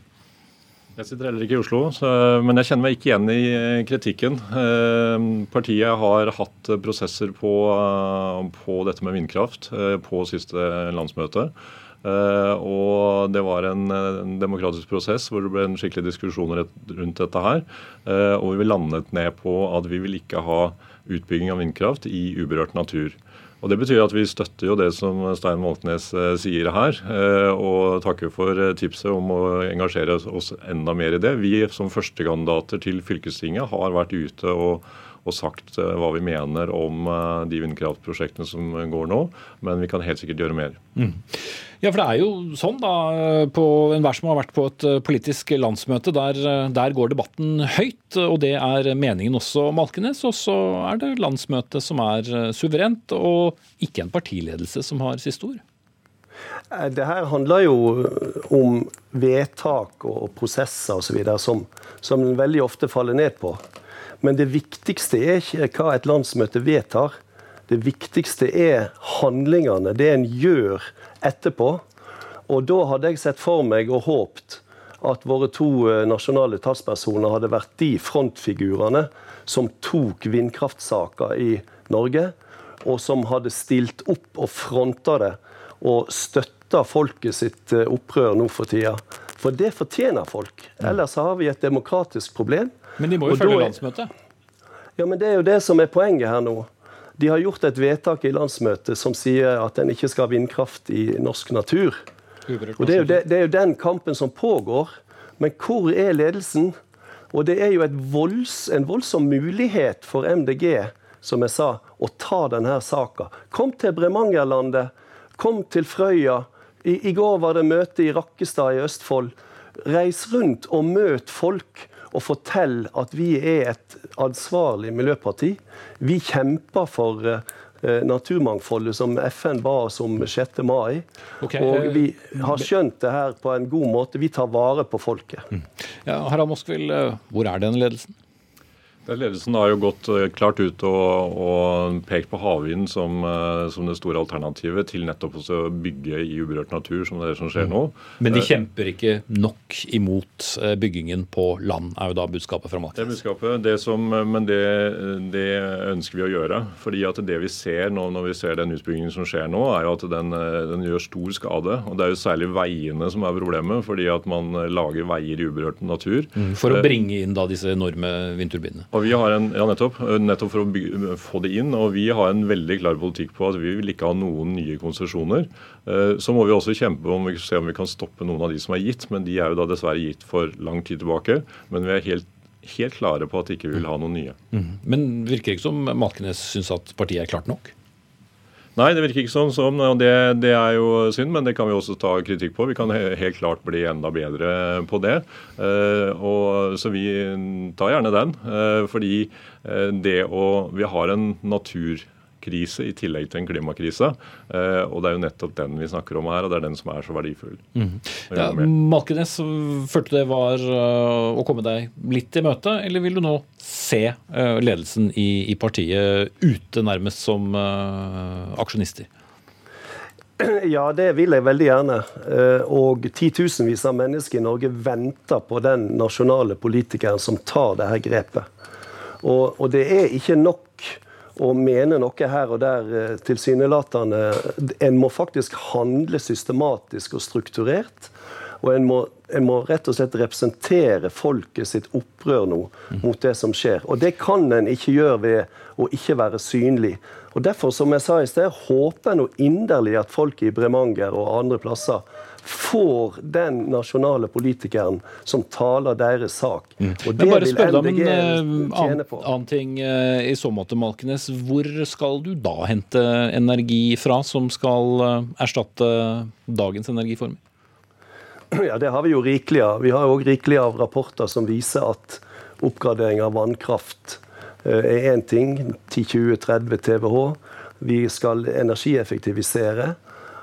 Jeg sitter heller ikke i Oslo, så, men jeg kjenner meg ikke igjen i eh, kritikken. Eh, partiet har hatt prosesser på, eh, på dette med vindkraft på siste landsmøte. Og det var en, demokratisk prosess hvor det ble en skikkelig diskusjon rundt dette her. Og vi landet ned på at vi vil ikke ha utbygging av vindkraft i uberørt natur. Og Det betyr at vi støtter jo det som Stein Maltnes eh, sier her, eh, og takker for eh, tipset om å engasjere oss enda mer i det. Vi som førstekandidater til fylkestinget har vært ute og, og sagt eh, hva vi mener om eh, de vindkraftprosjektene som går nå, men vi kan helt sikkert gjøre mer. Ja, for det er jo sånn da, på enhver som har vært på et eh, politisk landsmøte, der, der går debatten høyt, og det er meningen også Malkenes. Og så er det landsmøtet som er suverent, og ikke en partiledelse som har siste ord. Det her handler jo om vedtak og prosesser osv. Som, som en veldig ofte faller ned på. Men det viktigste er ikke hva et landsmøte vedtar. Det viktigste er handlingene, det en gjør etterpå. Og da hadde jeg sett for meg og håpt at våre to eh, nasjonale talspersoner hadde vært de frontfigurene som tok vindkraftsaker i Norge, og som hadde stilt opp og fronta det og støtta folket sitt eh, opprør nå for tida. For det fortjener folk. Ellers har vi et demokratisk problem. Men de må jo Og følge er- landsmøtet. Ja, men Det er jo det som er poenget her nå. De har gjort et vedtak i landsmøtet som sier at en ikke skal ha vindkraft i norsk natur. Og det er, jo det, det er jo den kampen som pågår. Men hvor er ledelsen? Og det er jo et volds, en voldsom mulighet for MDG, som jeg sa, å ta denne saka. Kom til Bremangerlandet. Kom til Frøya. I, I går var det møte i Rakkestad i Østfold. Reis rundt og møt folk og fortelle at vi er et ansvarlig miljøparti. Vi kjemper for eh, naturmangfoldet som FN ba oss om 6. mai. Okay. og eh, vi har skjønt det her på en god måte. Vi tar vare på folket. Ja, Harald Moskvild, eh, hvor er denne ledelsen? Ledelsen har jo gått eh, klart ut og, og pekt på havvind som, eh, som det store alternativet til nettopp å bygge i uberørt natur, som det er det som skjer nå. Men de Eh, kjemper ikke nok imot byggingen på land, er jo da budskapet fra Det er budskapet, det som, men det, det ønsker vi å gjøre. fordi at det vi ser nå når vi ser den utbyggingen som skjer nå, er jo at den, den gjør stor skade. og Det er jo særlig veiene som er problemet, fordi at man lager veier i uberørt natur. For å bringe inn da disse enorme vindturbinene. Og vi har en, ja nettopp, nettopp for å bygge, få det inn. Og vi har en veldig klar politikk på at vi vil ikke ha noen nye konsesjoner. Eh, Så må vi også kjempe om se om vi kan stoppe noen av de som er gitt, men de er jo da dessverre gitt for lang tid tilbake. Men vi er helt, helt klare på at ikke vi vil ha noen nye. Men virker det ikke som Malkenes syns at partiet er klart nok? Nei, det virker ikke sånn. sånn og det, det er jo synd, men det kan vi også ta kritikk på. Vi kan helt klart bli enda bedre på det. Eh, og, så vi tar gjerne den. eh, fordi eh, det å Vi har en naturkrise i tillegg til en klimakrise. eh, og det er jo nettopp den vi snakker om her, og det er den som er så verdifull. Mm. Ja. Malkenes, følte du det var øh, å komme deg litt i møte, eller vil du nå se øh, ledelsen i, i partiet ute nærmest som aksjonister? [clears throat] Ja, det vil jeg veldig gjerne. Eh, Og titusenvis av mennesker i Norge venter på den nasjonale politikeren som tar det her grepet. Og, og det er ikke nok å mene noe her og der eh, tilsynelatende. En må faktisk handle systematisk og strukturert. Og en må, en må rett og slett representere folket sitt opprør nå mot det som skjer. Og det kan en ikke gjøre ved å ikke være synlig. Og Derfor, som jeg sa i sted, håper jeg nå inderlig at folk i Bremanger og andre plasser får den nasjonale politikeren som taler deres sak. Mm. Og det vil om en eh, tjene på. annen ting eh, i så måte, Malkenes. Hvor skal du da hente energi fra som skal eh, erstatte dagens energiformer? [clears throat] Ja, Det har vi jo rikelig av. Vi har òg rikelig av rapporter som viser at oppgradering av vannkraft er én ting. 10-20-30 TWh. Vi skal energieffektivisere.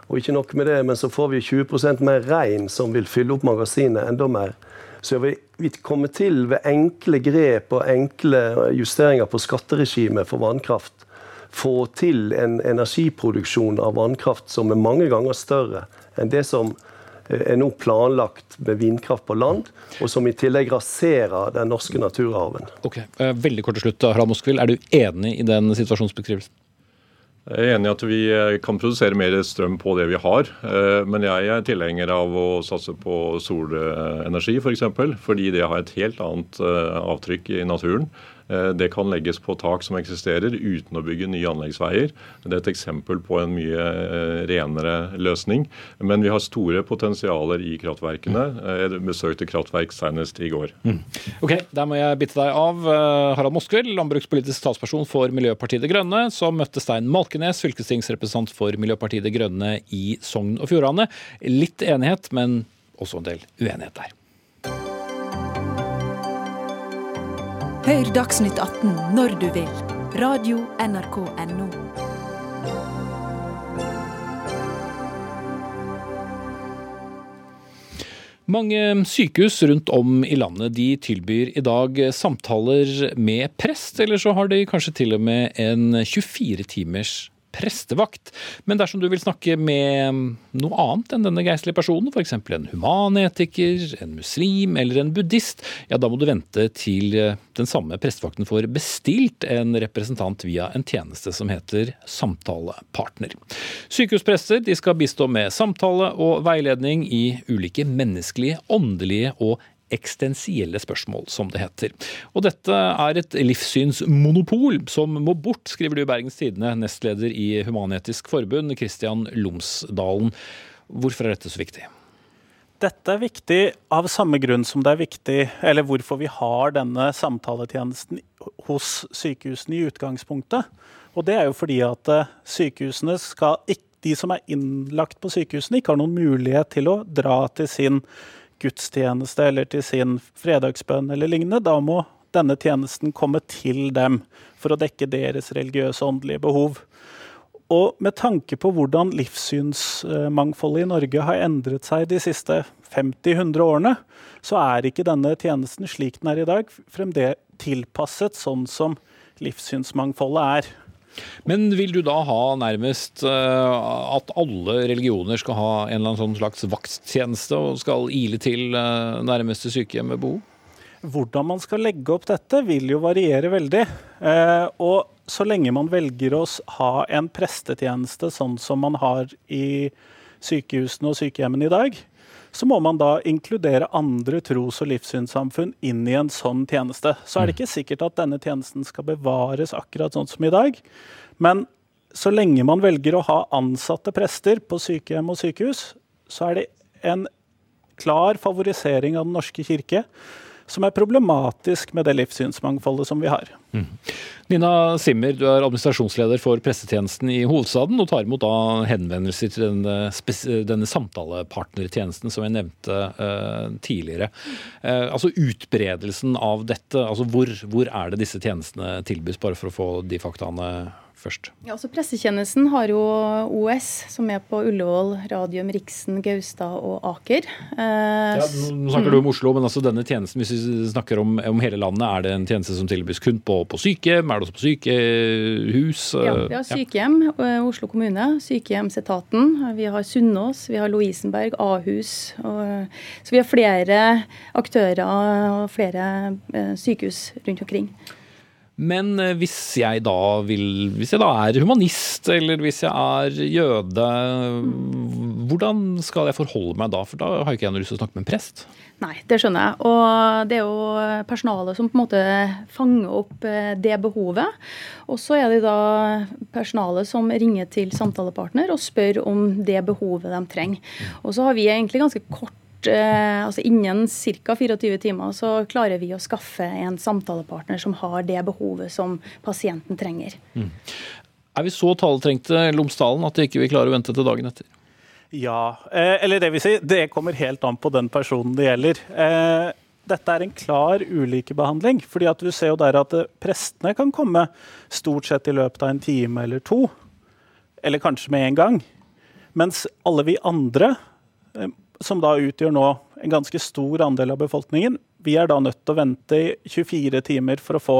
Og ikke nok med det, men så får vi 20% mer regn som vil fylle opp magasinet enda mer. Så vi, vi kommer til ved enkle grep og enkle justeringer på skatteregimet for vannkraft få til en energiproduksjon av vannkraft som er mange ganger større enn det som eh, er nå planlagt med vindkraft på land, og som i tillegg raserer den norske naturarven. Ok, eh, Veldig kort til slutt, Harald Moskvild. Er du enig i den situasjonsbeskrivelsen? Jeg er enig i at vi eh, kan produsere mer strøm på det vi har. eh, Men jeg er tilhenger av å satse på solenergi f.eks. For fordi det har et helt annet eh, avtrykk i naturen. Eh, Det kan legges på tak som eksisterer uten å bygge nye anleggsveier. Det er et eksempel på en mye eh, renere løsning. Men vi har store potensialer i kraftverkene. Eh, Jeg besøkte kraftverk senest i går. Ok, Der må jeg bitte deg av. Harald Moskvild, landbrukspolitisk talsperson for Miljøpartiet De Grønne, som møtte Stein Malkenes, fylkestingsrepresentant for Miljøpartiet De Grønne i Sogn og Fjordane. Litt enighet, men også en del uenighet der. Hør Dagsnytt 18 når du vil. Radio NRK Radio.nrk.no. Mange sykehus rundt om i landet de tilbyr i dag samtaler med prest, eller så har de kanskje til og med en 24 timers prestevakt. Men dersom du vil snakke med noe annet enn denne geistlige personen, f.eks. en humanetiker, en muslim eller en buddhist, ja da må du vente til den samme prestevakten får bestilt en representant via en tjeneste som heter Samtalepartner. Sykehusprester de skal bistå med samtale og veiledning i ulike menneskelige, åndelige og eksistensielle spørsmål, som det heter. Og dette er et livssynsmonopol som må bort, skriver du i Bergens Tidende, nestleder i Human-Etisk Forbund, Christian Lomsdalen. Hvorfor er dette så viktig? Dette er viktig av samme grunn som det er viktig, eller hvorfor vi har denne samtaletjenesten hos sykehusene i utgangspunktet. Og det er jo fordi at eh, sykehusene skal ikke, de som er innlagt på sykehusene, ikke har noen mulighet til å dra til sin gudstjeneste eller til sin fredagsbønn eller lignende. Da må denne tjenesten komme til dem for å dekke deres religiøse og åndelige behov. Og med tanke på hvordan livssynsmangfoldet i Norge har endret seg de siste 50-100 årene, så er ikke denne tjenesten slik den er i dag, fremdeles tilpasset sånn som livssynsmangfoldet er. Men vil du da ha nærmest eh, at alle religioner skal ha en eller annen sånn slags vakttjeneste og skal ile til eh, nærmeste sykehjem ved behov? Hvordan man skal legge opp dette, vil jo variere veldig. Eh, og så lenge man velger å ha en prestetjeneste sånn som man har i sykehusene og sykehjemmene i dag, så må man da inkludere andre tros- og livssynssamfunn inn i en sånn tjeneste. Så er det ikke sikkert at denne tjenesten skal bevares akkurat sånn som i dag. Men så lenge man velger å ha ansatte prester på sykehjem og sykehus, så er det en klar favorisering av Den norske kirke som er problematisk med det livssynsmangfoldet som vi har. Nina Simmer, du er administrasjonsleder for pressetjenesten i hovedstaden og tar imot da henvendelser til denne, denne samtalepartnertjenesten som jeg nevnte uh, tidligere. Uh, altså Utbredelsen av dette, altså hvor, hvor er det disse tjenestene tilbys, bare for å få de faktaene først? Ja, altså Pressetjenesten har jo OS, som er på Ullevål, Radium, Riksen, Gaustad og Aker. Eh, Ja, nå snakker du om Oslo, men altså denne tjenesten, hvis vi snakker om, om hele landet, er det en tjeneste som tilbys kun på, på sykehjem? Er det også på sykehus? Ja, vi har sykehjem, ja. Oslo kommune, sykehjemsetaten. Vi har Sunnaas, vi har Lovisenberg, Ahus. Og, så vi har flere aktører og flere eh, sykehus rundt omkring. Men eh, hvis jeg da vil Hvis jeg da er humanist, eller hvis jeg er jøde, Hvordan skal jeg forholde meg da, for da har ikke jeg noe lyst til å snakke med en prest? Nei, det skjønner jeg. Og det er jo personalet som på en måte fanger opp eh, det behovet. Og så er det da personalet som ringer til samtalepartner og spør om det behovet de trenger. Og så har vi egentlig ganske kort altså Innen ca. 24 timer så klarer vi å skaffe en samtalepartner som har det behovet som pasienten trenger. Mm. Er vi så taletrengte Lomsdalen at de ikke vil klare å vente til dagen etter? Ja, eh, eller det vil si, det kommer helt an på den personen det gjelder. Eh, dette er en klar ulikebehandling. fordi at du ser jo der at eh, prestene kan komme stort sett i løpet av en time eller to. Eller kanskje med en gang. Mens alle vi andre, som da utgjør nå en ganske stor andel av befolkningen, vi er da nødt til å vente i 24 timer for å få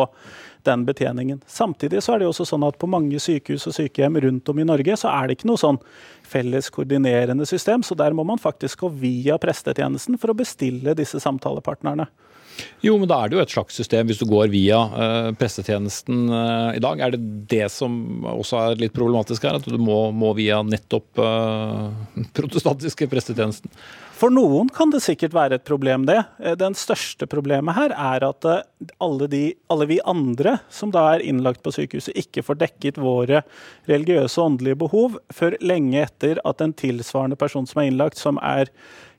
den betjeningen. Samtidig så er det også sånn at på mange sykehus og sykehjem rundt om i Norge så er det ikke noe sånn felles koordinerende system, så der må man faktisk gå via prestetjenesten for å bestille disse samtalepartnerne. Jo, men da er det jo et slags system hvis du går via uh, prestetjenesten uh, i dag. Er det det som også er litt problematisk her, at du må, må via nettopp uh, [laughs] protestantiske pressetjenesten? For noen kan det sikkert være et problem, det. Eh, den største problemet her er at eh, alle, de, alle, vi andre som da er innlagt på sykehuset, ikke får dekket våre religiøse og åndelige behov før lenge etter at en tilsvarende person som er innlagt, som er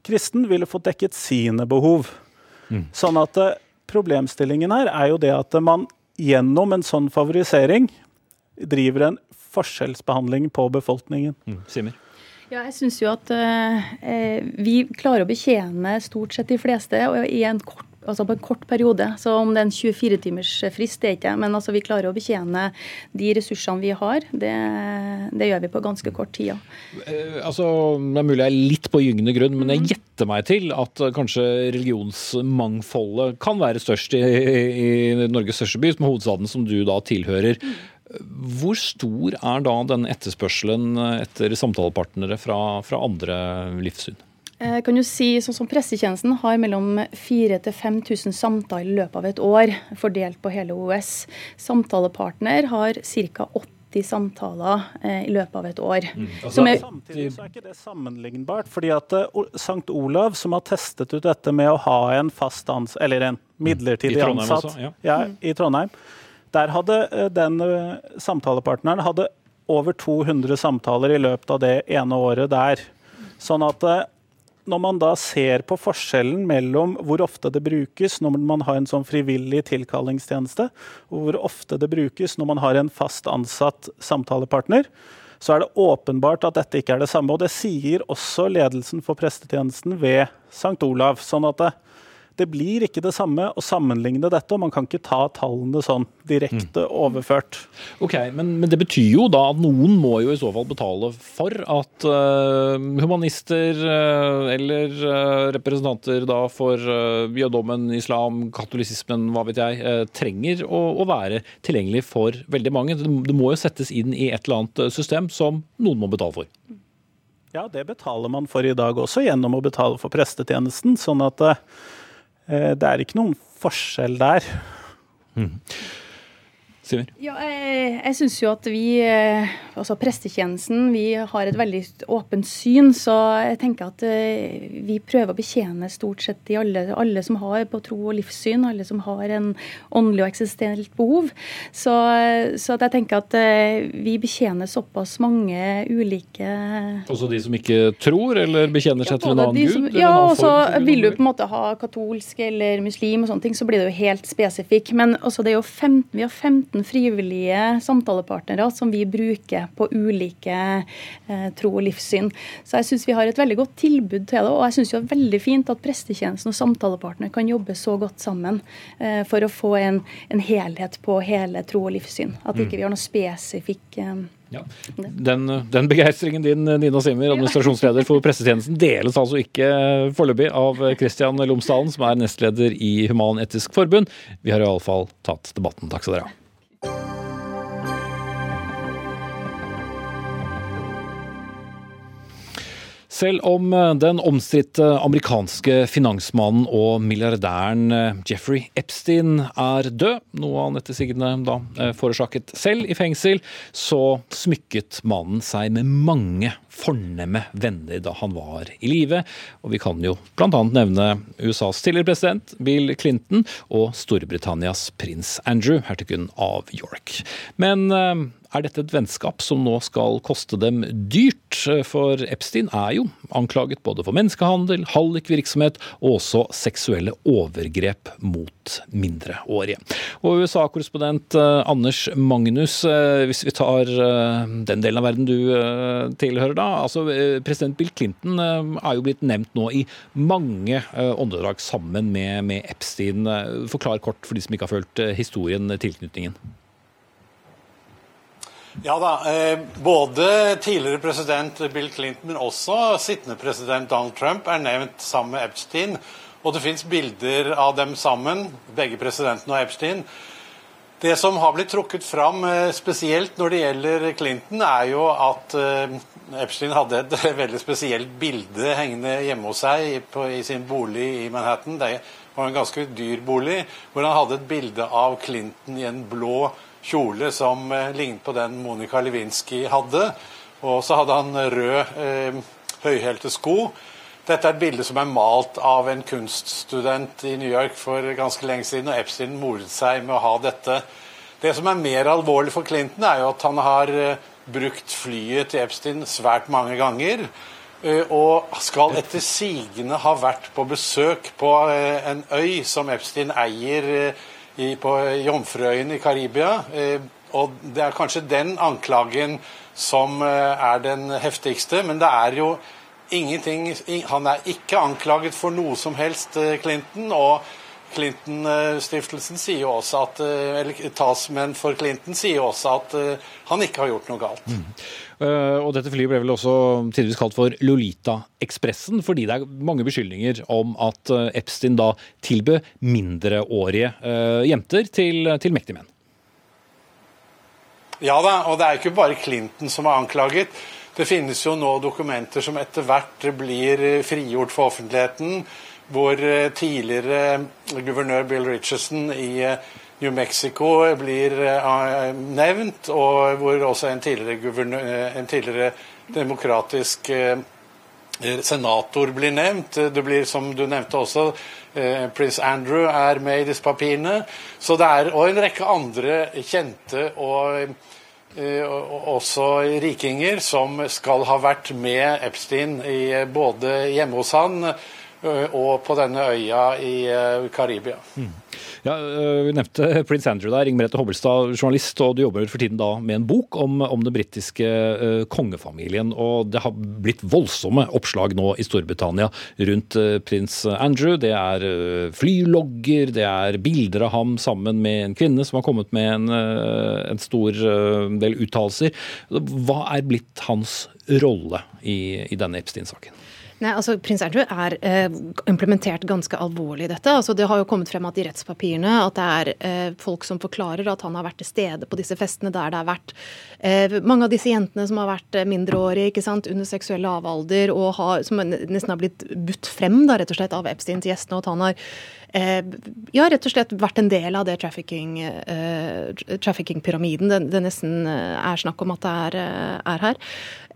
kristen, ville fått dekket sine behov. Mm. Sånn at eh, problemstillingen her er jo det at man gjennom en sånn favorisering driver en forskjellsbehandling på befolkningen. Mm. Simmer? Ja, jeg syns jo at eh, vi klarer å betjene stort sett de fleste og i en kort, altså på en kort periode. Så om det er en 24 timers frist, det er ikke Men altså, vi klarer å betjene de ressursene vi har. Det, det gjør vi på ganske kort tid. Ja. Eh, altså, det er mulig jeg er litt på gyngende grunn, men jeg mhm. gjetter meg til at kanskje religionsmangfoldet kan være størst i, i Norges største by, som er hovedstaden som du da tilhører. Mm. Hvor stor er da den etterspørselen etter samtalepartnere fra, fra andre livssyn? Jeg kan jo si, sånn som Pressetjenesten har mellom 4000 til 5000 samtaler i løpet av et år, fordelt på hele OS. Samtalepartner har ca. 80 samtaler eh, i løpet av et år. Mm. Altså, er, samtidig så er ikke det sammenlignbart. fordi at uh, St. Olav, som har testet ut dette med å ha en fast ans eller en midlertidig ansatt også, ja. Ja, i Trondheim, der hadde uh, den uh, samtalepartneren hadde over 200 samtaler i løpet av det ene året der. Sånn at eh, når man da ser på forskjellen mellom hvor ofte det brukes når man har en sånn frivillig tilkallingstjeneste, og hvor ofte det brukes når man har en fast ansatt samtalepartner, så er det åpenbart at dette ikke er det samme. Og det sier også ledelsen for prestetjenesten ved St. Olav. sånn at det, det blir ikke det samme å sammenligne dette, og man kan ikke ta tallene sånn direkte mm. overført. Ok, men, men, det betyr jo da at noen må jo i så fall betale for at uh, humanister uh, eller uh, representanter da for jødommen, islam, katolisismen, hva vet jeg, trenger å, å, være tilgjengelig for veldig mange. Det, det må jo settes inn i et eller annet system som noen må betale for. Ja, det betaler man for i dag også, gjennom å betale for prestetjenesten. sånn at det er ikke noen forskjell der. Mm. Siver? Ja, jeg, jeg syns jo at vi, eh, altså prestetjenesten, vi har et veldig åpent syn. Så jeg tenker at eh, vi prøver å betjene stort sett i alle, alle som har på tro og livssyn, alle som har en åndelig og eksistensielt behov. Så, så jeg tenker at eh, vi betjener såpass mange ulike Også de som ikke tror, eller bekjenner seg ja, til en annen som, gud? Ja, og så vil du på en måte ha katolsk eller muslim og sånne ting, så blir det jo helt spesifikk. Men også det er jo 15, vi har 15 15 frivillige samtalepartnere som vi bruker på ulike eh, tro og livssyn. Så jeg syns vi har et veldig godt tilbud til det. Og jeg syns det er veldig fint at prestetjenesten og samtalepartner kan jobbe så godt sammen eh, for å få en, en, helhet på hele tro og livssyn. At ikke mm. vi har noe spesifikk eh, ja. Den, den begeistringen din, Nina Simmer, administrasjonsleder for pressetjenesten, deles altså ikke foreløpig av Kristian Lomsdalen, som er nestleder i Human-Etisk Forbund. Vi har iallfall tatt debatten. Takk skal dere ha. Selv om eh, den omstridte amerikanske finansmannen og milliardæren eh, Jeffrey Epstein er død, noe han etter sigende da eh, forårsaket selv i fengsel, så smykket mannen seg med mange fornemme venner da han var i live. Og vi kan jo bl.a. nevne USAs tidligere president Bill Clinton og Storbritannias prins Andrew, hertugen av York. Men er dette et vennskap som nå skal koste dem dyrt? For Epstein er jo anklaget både for menneskehandel, hallikvirksomhet og også seksuelle overgrep mot mindreårige. Og USA-korrespondent eh, Anders Magnus, eh, hvis vi tar eh, den delen av verden du tilhører da. altså President Bill Clinton er jo blitt nevnt nå i mange åndedrag sammen med, med Epstein. Forklar kort for de som ikke har fulgt historien, tilknytningen. Ja da. Eh, både tidligere president Bill Clinton, men også sittende president Donald Trump er nevnt sammen med Epstein. Og det fins bilder av dem sammen, begge presidentene og Epstein. Det som har blitt trukket fram eh, spesielt når det gjelder Clinton, er jo at eh, Epstein hadde et [laughs] veldig spesielt bilde hengende hjemme hos seg på, i sin bolig i Manhattan. Det var en ganske dyr bolig, hvor han hadde et bilde av Clinton i en blå kjole som eh, lignet på den Monica Lewinsky hadde. Og så hadde han rød eh, høyhælte sko. Dette er et bilde som er malt av en kunststudent i New York for ganske lenge siden, og Epstein moret seg med å ha dette. Det som er mer alvorlig for Clinton, er jo at han har eh, brukt flyet til Epstein svært mange ganger. Eh, og skal etter sigende ha vært på besøk på en øy som Epstein eier i, på Jomfruøyene i Karibia. Eh, og det er kanskje den anklagen som eh, er den heftigste, men det er jo ingenting Han er ikke anklaget for noe som helst, eh, Clinton. og Clinton-stiftelsen sier jo også at eller talsmenn for Clinton sier jo også at han ikke har gjort noe galt. Mm. Uh, og dette flyet ble vel også tidligvis kalt for Lolita-ekspressen, fordi det er mange beskyldninger om at Epstein da tilbød mindreårige jenter til, til mektige menn. Ja da, og det er ikke bare Clinton som er anklaget. Det finnes jo nå dokumenter som etter hvert blir frigjort for offentligheten, hvor tidligere guvernør Bill Richardson i New Mexico blir nevnt, og hvor også en tidligere, eh, en tidligere demokratisk senator blir nevnt. Det blir, som du nevnte også, prins Andrew er med i disse papirene. Så det er, og en rekke andre kjente og også rikinger som skal ha vært med Epstein i, både hjemme hos han og på denne øya i Karibia. Mm. Ja, øh, Vi nevnte prins Andrew der. Inger Merete Hobbelstad, journalist, og du jobber for tiden da med en bok om, om den britiske kongefamilien. og Det har blitt voldsomme oppslag nå i Storbritannia rundt uh, prins Andrew. Det er flylogger, det er bilder av ham sammen med en kvinne som har kommet med en, en stor del uttalelser. Hva er blitt hans rolle i, i denne Epstein-saken? Nei, altså Prins Andrew er eh, implementert ganske alvorlig i dette. Altså, det har jo kommet frem at i rettspapirene at det er eh, folk som forklarer at han har vært til stede på disse festene der det har vært eh, mange av disse jentene som har vært eh, mindreårige ikke sant, under seksuell lavalder, og har, som nesten har blitt budt frem da, rett og slett av Epsteins gjestene. og at han har ja, rett og slett vært en del av det trafficking-pyramiden uh, trafficking det, det, nesten eh, er snakk om at det er, er her.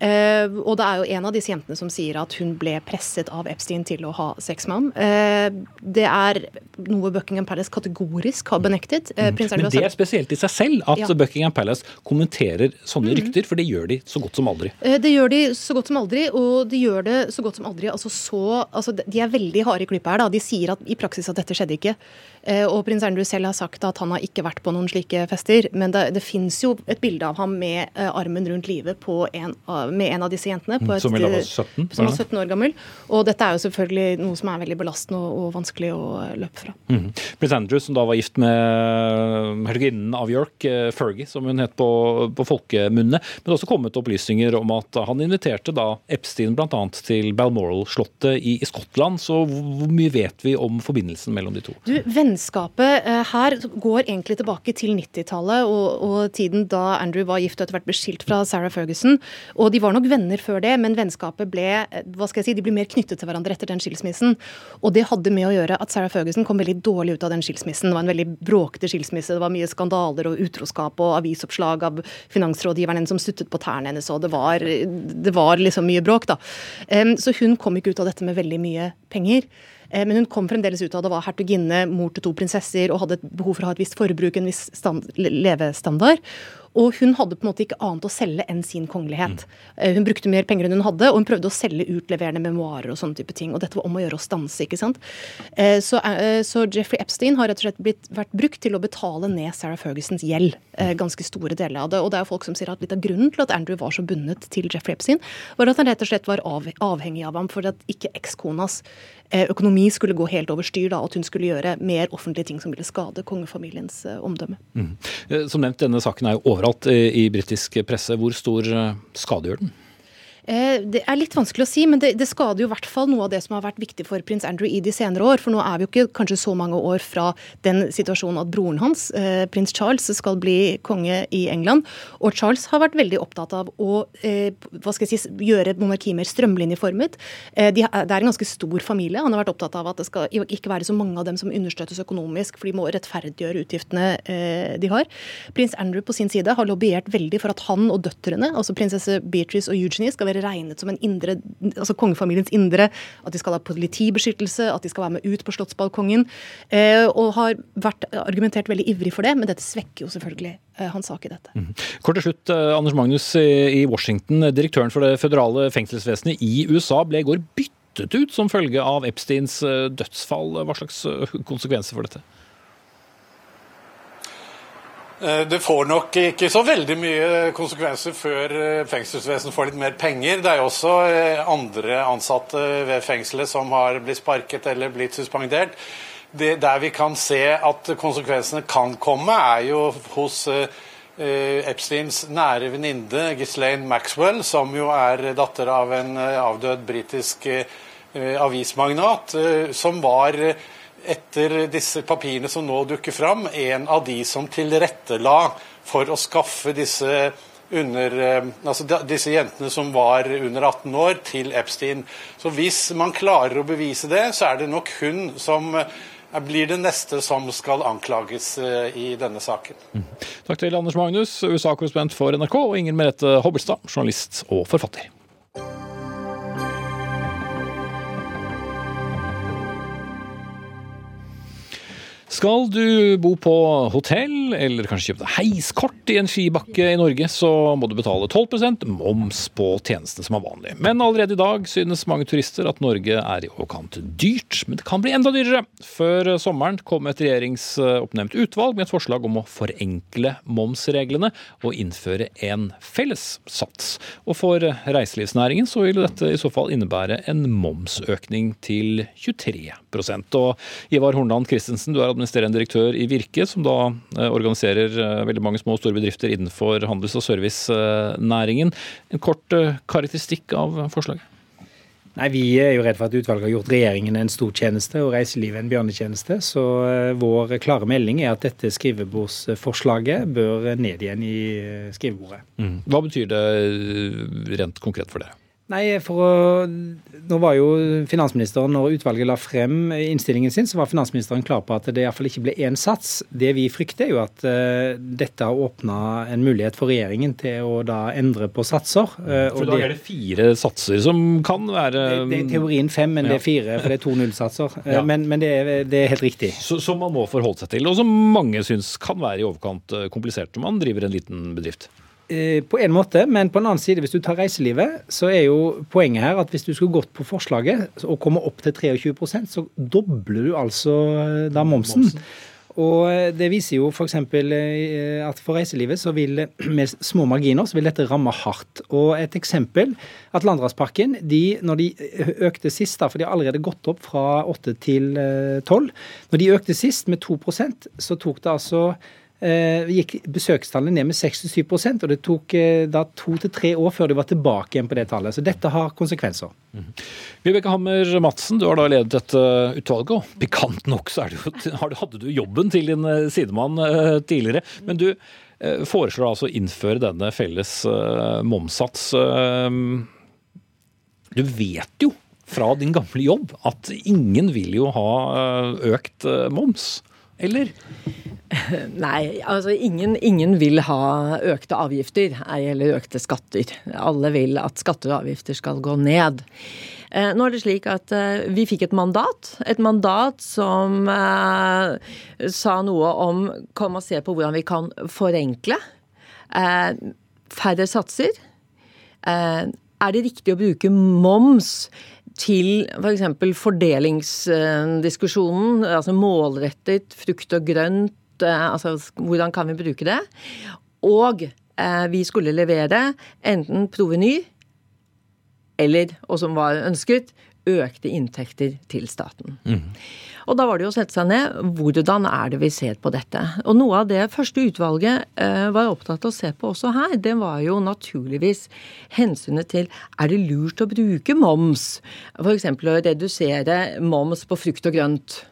Og det er jo en av disse jentene som sier at hun ble presset av Epstein til å ha sex med ham. Det er noe Buckingham Palace kategorisk har benektet. Mm. Men det er spesielt i seg selv at ja. Buckingham Palace kommenterer sånne mm. rykter, for det gjør de så godt som aldri. det gjør de så godt som aldri, og de gjør det så godt som aldri. Altså så, altså de er veldig harde i klippet her. da. De sier at, i praksis at dette skjedde ikke. Eh, og prins Andrew selv har sagt at han har ikke vært på noen slike fester. Men det, det fins jo et bilde av ham med uh, armen rundt livet en, med en av disse jentene. Et, som var 17? Som var 17 år gammel. Og dette er jo selvfølgelig noe som er veldig belastende og, og vanskelig å løpe fra. Mm. Prins Andrew, som da var gift med helgerinnen av York, Fergie, som hun het på, på folkemunne, men det har også kommet opplysninger om at han inviterte da Epstein bl.a. til Balmoral-slottet i, i Skottland. Så hvor mye vet vi om forbindelsen mellom de to? Du, Vennskapet eh, her går egentlig tilbake til 90-tallet og, og, tiden da Andrew var gift og etter hvert ble skilt fra Sarah Ferguson. Og de var nok venner før det, men vennskapet ble eh, hva skal jeg si, de ble mer knyttet til hverandre etter den skilsmissen. Og det hadde med å gjøre at Sarah Ferguson kom veldig dårlig ut av den skilsmissen. Det var en veldig bråkete skilsmisse. Det var mye skandaler og utroskap og avisoppslag av finansrådgiveren som suttet på tærne hennes, og det var, det var liksom mye bråk, da. Så hun kom ikke ut av dette med veldig mye penger. Eh, men hun kom fremdeles ut av det var hertuginne, mor til to prinsesser og hadde et behov for å ha et visst forbruk, en viss stand, levestandard. Og hun hadde på en måte ikke annet å selge enn sin kongelighet. Mm. Hun brukte mer penger enn hun hadde, og hun prøvde å selge utleverende memoarer og sånne type ting. Og dette var om å gjøre å stanse, ikke sant. Eh, så, så Jeffrey Epstein har rett og slett blitt, vært brukt til å betale ned Sarah Fergusons gjeld. Ganske store deler av det. Og det er jo folk som sier at litt av grunnen til at Andrew var så bundet til Jeffrey Epstein, var at han rett og slett var av, avhengig av ham for at ikke ekskonas økonomi skulle gå helt over styr, da, at hun skulle gjøre mer offentlige ting som ville skade kongefamiliens omdømme. Mm. Som nevnt, denne saken er jo overalt i, britisk presse. Hvor stor eh, skade gjør den? Eh, det er litt vanskelig å si, men det, det, skader jo i hvert fall noe av det som har vært viktig for prins Andrew i de senere år. For nå er vi jo ikke kanskje så mange år fra den situasjonen at broren hans, eh, prins Charles, skal bli konge i England. Og Charles har vært veldig opptatt av å eh, hva skal jeg si, gjøre monarkiet mer strømlinjeformet. Eh, de, det er en ganske stor familie. Han har vært opptatt av at det skal ikke være så mange av dem som understøttes økonomisk, for de må rettferdiggjøre utgiftene eh, de har. Prins Andrew på sin side har lobbyert veldig for at han og døtrene, altså prinsesse Beatrice og Eugenie, skal være regnet som en indre, altså kongefamiliens indre. At de skal ha politibeskyttelse, at de skal være med ut på slottsbalkongen. Eh, og har vært argumentert veldig ivrig for det, men dette svekker jo selvfølgelig eh, hans sak i dette. Mm. Kort til slutt, eh, Anders Magnus i Washington. Direktøren for det føderale fengselsvesenet i USA ble i går byttet ut som følge av Epsteins dødsfall. Hva slags konsekvenser for dette? Eh, det får nok ikke så veldig mye konsekvenser før eh, fengselsvesenet får litt mer penger. Det er jo også eh, andre ansatte ved fengselet som har blitt sparket eller blitt suspendert. Det, der vi kan se at konsekvensene kan komme, er jo hos Epsteins nære venninne Ghislaine Maxwell, som jo er datter av en avdød britisk avismagnat, som var etter disse papirene som nå dukker fram, en av de som tilrettela for å skaffe disse, under, eh, altså disse jentene som var under 18 år, til Epstein. Så hvis man klarer å bevise det, så er det nok hun som eh, blir det neste som skal anklages eh, i denne saken. Mm. Takk til Anders Magnus, USA-korrespondent for NRK, og Inger Merete Hobbelstad, journalist og forfatter. Skal du bo på hotell, eller kanskje kjøpe deg heiskort i en skibakke i Norge, så må du betale 12% moms på tjenestene som er vanlig. Men allerede i dag synes mange turister at Norge er i overkant dyrt. Men det kan bli enda dyrere. Før sommeren kom et regjeringsoppnevnt utvalg med et forslag om å forenkle momsreglene og innføre en felles sats. Og for reiselivsnæringen så vil dette i så fall innebære en momsøkning til 23% Og Ivar Hornland Christensen, du er administrerende direktør i Virke, som da eh, organiserer eh, veldig mange små og store bedrifter innenfor handels- og servicenæringen. En kort eh, karakteristikk av forslaget? Nei, Vi er jo redd for at utvalget har gjort regjeringen en stor tjeneste og reiselivet en bjørnetjeneste. Så vår klare melding er at dette skrivebordsforslaget bør ned igjen i skrivebordet. Mm. Hva betyr det rent konkret for dere? Nei, for å, nå var jo finansministeren, Når utvalget la frem innstillingen sin, så var finansministeren klar på at det iallfall ikke ble én sats. Det vi frykter, er jo at uh, dette har åpna en mulighet for regjeringen til å da endre på satser. Uh, for da er det fire satser som kan være Det, det er teorien fem, men ja. det er fire, for det er to nullsatser. Uh, ja. Men, men det, er, det, er, helt riktig. Som man må forholde seg til, og som mange syns kan være i overkant komplisert når man driver en liten bedrift? Eh, på en måte, men på en annen side, hvis du tar reiselivet, så er jo poenget her at hvis du skulle gått på forslaget og komme opp til 23% så dobler du altså eh, da momsen. Og eh, det viser jo f.eks. at for reiselivet så vil [clears throat] med små marginer så vil dette ramme hardt. Og et eksempel Atlanterhavsparken, de, når de økte sist, da, for de har allerede gått opp fra 8 til 12 Når de økte sist med 2% så tok det altså gikk besøkstallene ned med 6-7 og det tok eh, da to til tre år før de var tilbake igjen på det tallet. Så dette har konsekvenser. Mm. Vibeke Hammer Madsen, du har da ledet dette utvalget, og pikant nok så jo, [laughs] hadde du jobben til din eh, sidemann tidligere. Men du foreslår altså å innføre denne felles momssats. Du vet jo fra din gamle jobb at ingen vil jo ha økt moms, eller? [laughs] Nei, altså ingen, ingen, vil ha økte avgifter, ei eller økte skatter. Alle vil at skatter og avgifter skal gå ned. Eh, nå er det slik at eh, vi fikk et mandat. Et mandat som eh, sa noe om Kom og se på hvordan vi kan forenkle. Eh, færre satser. Er det riktig å bruke moms til f.eks. For fordelingsdiskusjonen, altså målrettet frukt og grønt Eh, altså hvordan kan vi bruke det? Og eh, vi skulle levere enten proveny eller, og som var ønsket, økte inntekter til staten. Mm. Og da var det jo å sette seg ned. Hvordan er det vi ser på dette? Og noe av det første utvalget eh, var opptatt av å se på også her, det var jo naturligvis hensynet til er det lurt å bruke moms? F.eks. å redusere moms på frukt og grønt.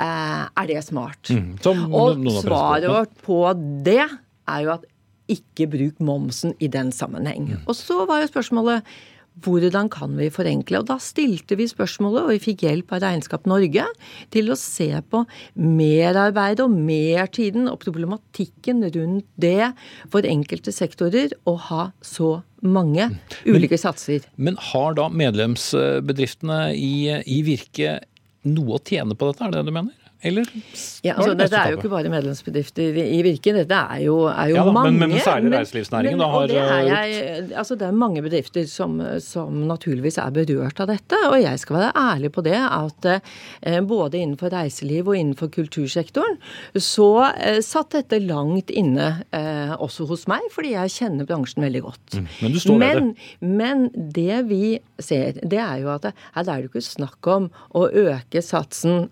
Eh, er det smart? Mm, og svaret vårt på det er jo at ikke bruk momsen i den sammenheng. Mm. Og så var jo spørsmålet hvordan kan vi forenkle? Og da stilte vi spørsmålet, og vi fikk hjelp av Regnskap Norge, til å se på merarbeidet og mertiden og problematikken rundt det for enkelte sektorer å ha så mange mm. ulike men, satser. Men har da medlemsbedriftene i, i Virke noe å tjene på dette, er det det du mener? Eller? Ja, altså, dette er jo ikke bare medlemsbedrifter i Virke, dette er jo, er jo ja, da, mange. Men, men særlig reiselivsnæringen har det er, jeg, altså, det er mange bedrifter som, som, naturligvis er berørt av dette. Og jeg skal være ærlig på det at eh, både innenfor reiseliv og innenfor kultursektoren så eh, satt dette langt inne eh, også hos meg, fordi jeg kjenner bransjen veldig godt. Mm, men du står men, det. Men det vi ser, det er jo at her er det jo ikke snakk om å øke satsen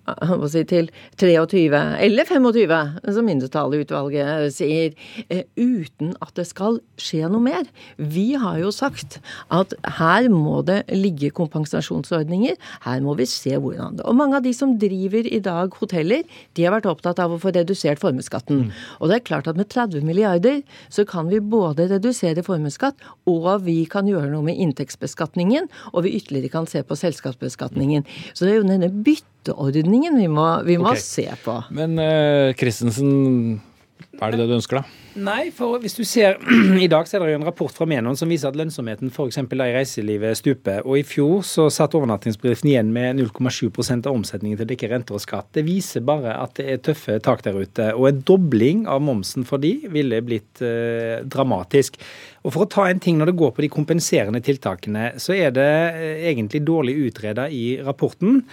si, til 23 eller 25, som mindretallet i utvalget sier, eh, uten at det skal skje noe mer. Vi har jo sagt at her må det ligge kompensasjonsordninger. Her må vi se hvordan det Og mange av de som driver i dag hoteller, de har vært opptatt av å få redusert formuesskatten. Mm. Og det er klart at med 30 milliarder så kan vi både redusere formuesskatt, og vi kan gjøre noe med inntektsbeskatningen, og vi ytterligere kan se på selskapsbeskatningen. Så det er jo denne bytte støtteordningen vi må, vi må okay. se på. Men uh, Christensen, er det det du ønsker, da? Nei, for hvis du ser [clears throat] I dag så er det en rapport fra Menon som viser at lønnsomheten f.eks. i reiselivet stuper. Og i fjor så satt overnattingsbedriften igjen med 0,7% av omsetningen til å dekke renter og skatt. Det viser bare at det er tøffe tak der ute. Og en dobling av momsen for de ville blitt eh, dramatisk. Og For å ta en ting når det går på de kompenserende tiltakene, så er det eh, egentlig dårlig utreda i rapporten.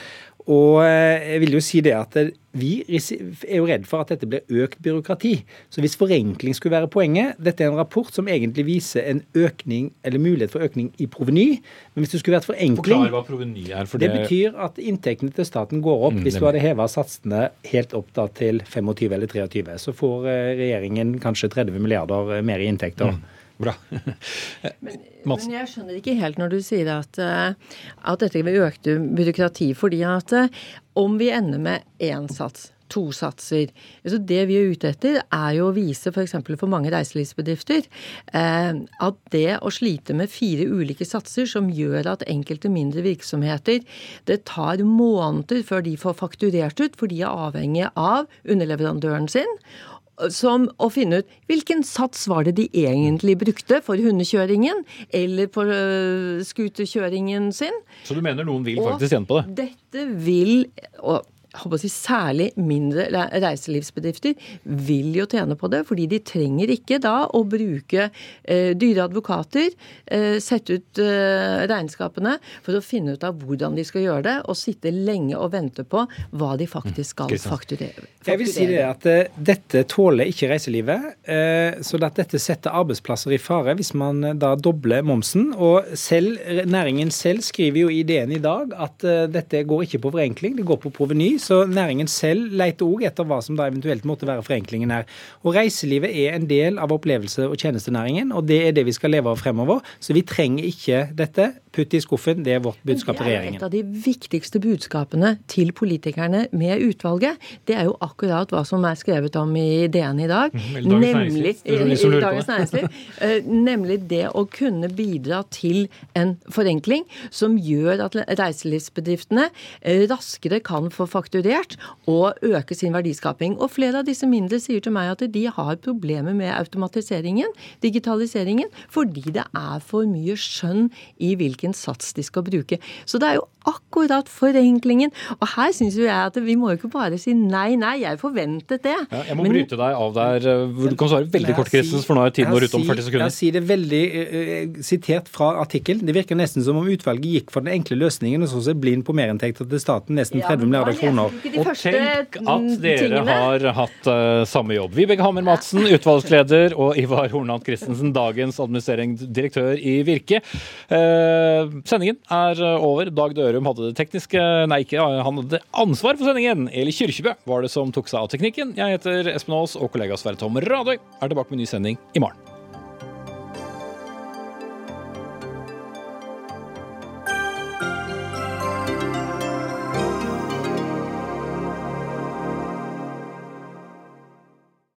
Og eh, jeg vil jo si det at vi er jo redd for at dette blir økt byråkrati. Så hvis forenkling skulle være poenget Dette er en rapport som egentlig viser en økning, eller mulighet for økning i proveny. Men hvis det skulle vært forenkling Forklar hva proveny er. For det, det betyr at inntektene til staten går opp. Mm, hvis du hadde heva satsene helt opp da til 25 eller 23, så får eh, regjeringen kanskje 30 milliarder mer i inntekter. Mm. Bra. men, [laughs] men, jeg skjønner ikke helt når du sier at, eh, at dette vil øke byråkrati. fordi at eh, om vi ender med én sats, to satser altså Det vi er ute etter, er jo å vise f.eks. For, for mange reiselivsbedrifter eh, at det å slite med fire ulike satser som gjør at enkelte mindre virksomheter Det tar måneder før de får fakturert ut, for de er avhengig av underleverandøren sin som å finne ut hvilken sats var det de egentlig brukte for hundekjøringen eller for uh, sin. Så du mener noen vil faktisk tjene på det? Dette vil, og si, særlig mindre reiselivsbedrifter vil jo tjene på det, fordi de trenger ikke da å bruke eh, dyre advokater, eh, sette ut eh, regnskapene for å finne ut av hvordan de skal gjøre det, og sitte lenge og vente på hva de faktisk skal fakturere. Jeg vil si det at uh, Dette tåler ikke reiselivet. Uh, så at dette setter arbeidsplasser i fare hvis man uh, da dobler momsen. Og selv, næringen selv skriver jo i ideen i dag at dette går ikke på forenkling, det går på proveny så næringen selv leter òg etter hva som da eventuelt måtte være forenklingen her. Og Reiselivet er en del av opplevelse- og tjenestenæringen, og det er det vi skal leve av fremover. Så vi trenger ikke dette. Putt i skuffen. Det er vårt budskap til er regjeringen. et av de viktigste budskapene til politikerne med utvalget. Det er jo akkurat hva som er skrevet om i DN i dag. Mhm, Dagens i. Næringsliv. Eh, Nemlig det å kunne bidra til en forenkling som gjør at reiselivsbedriftene eh, raskere kan få fakturert og øke sin verdiskaping. Og flere av disse mindre sier til meg at de har problemer med automatiseringen, digitaliseringen, fordi det er for mye skjønn i hvilken sats de skal bruke. Så det er jo akkurat forenklingen. Og her syns jo jeg at vi må jo ikke bare si nei, nei, jeg forventet det. Ja, jeg må Men- bryte deg av der. eh, Du kan svare veldig kort, Christens, for nå er tiden vår ute om 40 sekunder. Jeg sier det veldig eh, sitert fra artikkelen. Det virker nesten som om utvalget gikk for den enkle løsningen og så seg blind på merinntekter til staten, nesten 30 milliarder kroner. Og tenk at dere har hatt uh, samme jobb. Vibeke Hammer Madsen, utvalgsleder, og Ivar Hornland Christensen, dagens administrerende direktør i Virke. Eh, sendingen er eh, over. Dag Dørum hadde det tekniske Nei, ikke han hadde ansvar for sendingen. Eli Kyrkjebø var det som tok seg av teknikken. Jeg heter Espen Aas, og kollega Sverre Tom Radøy er tilbake med ny sending i morgen.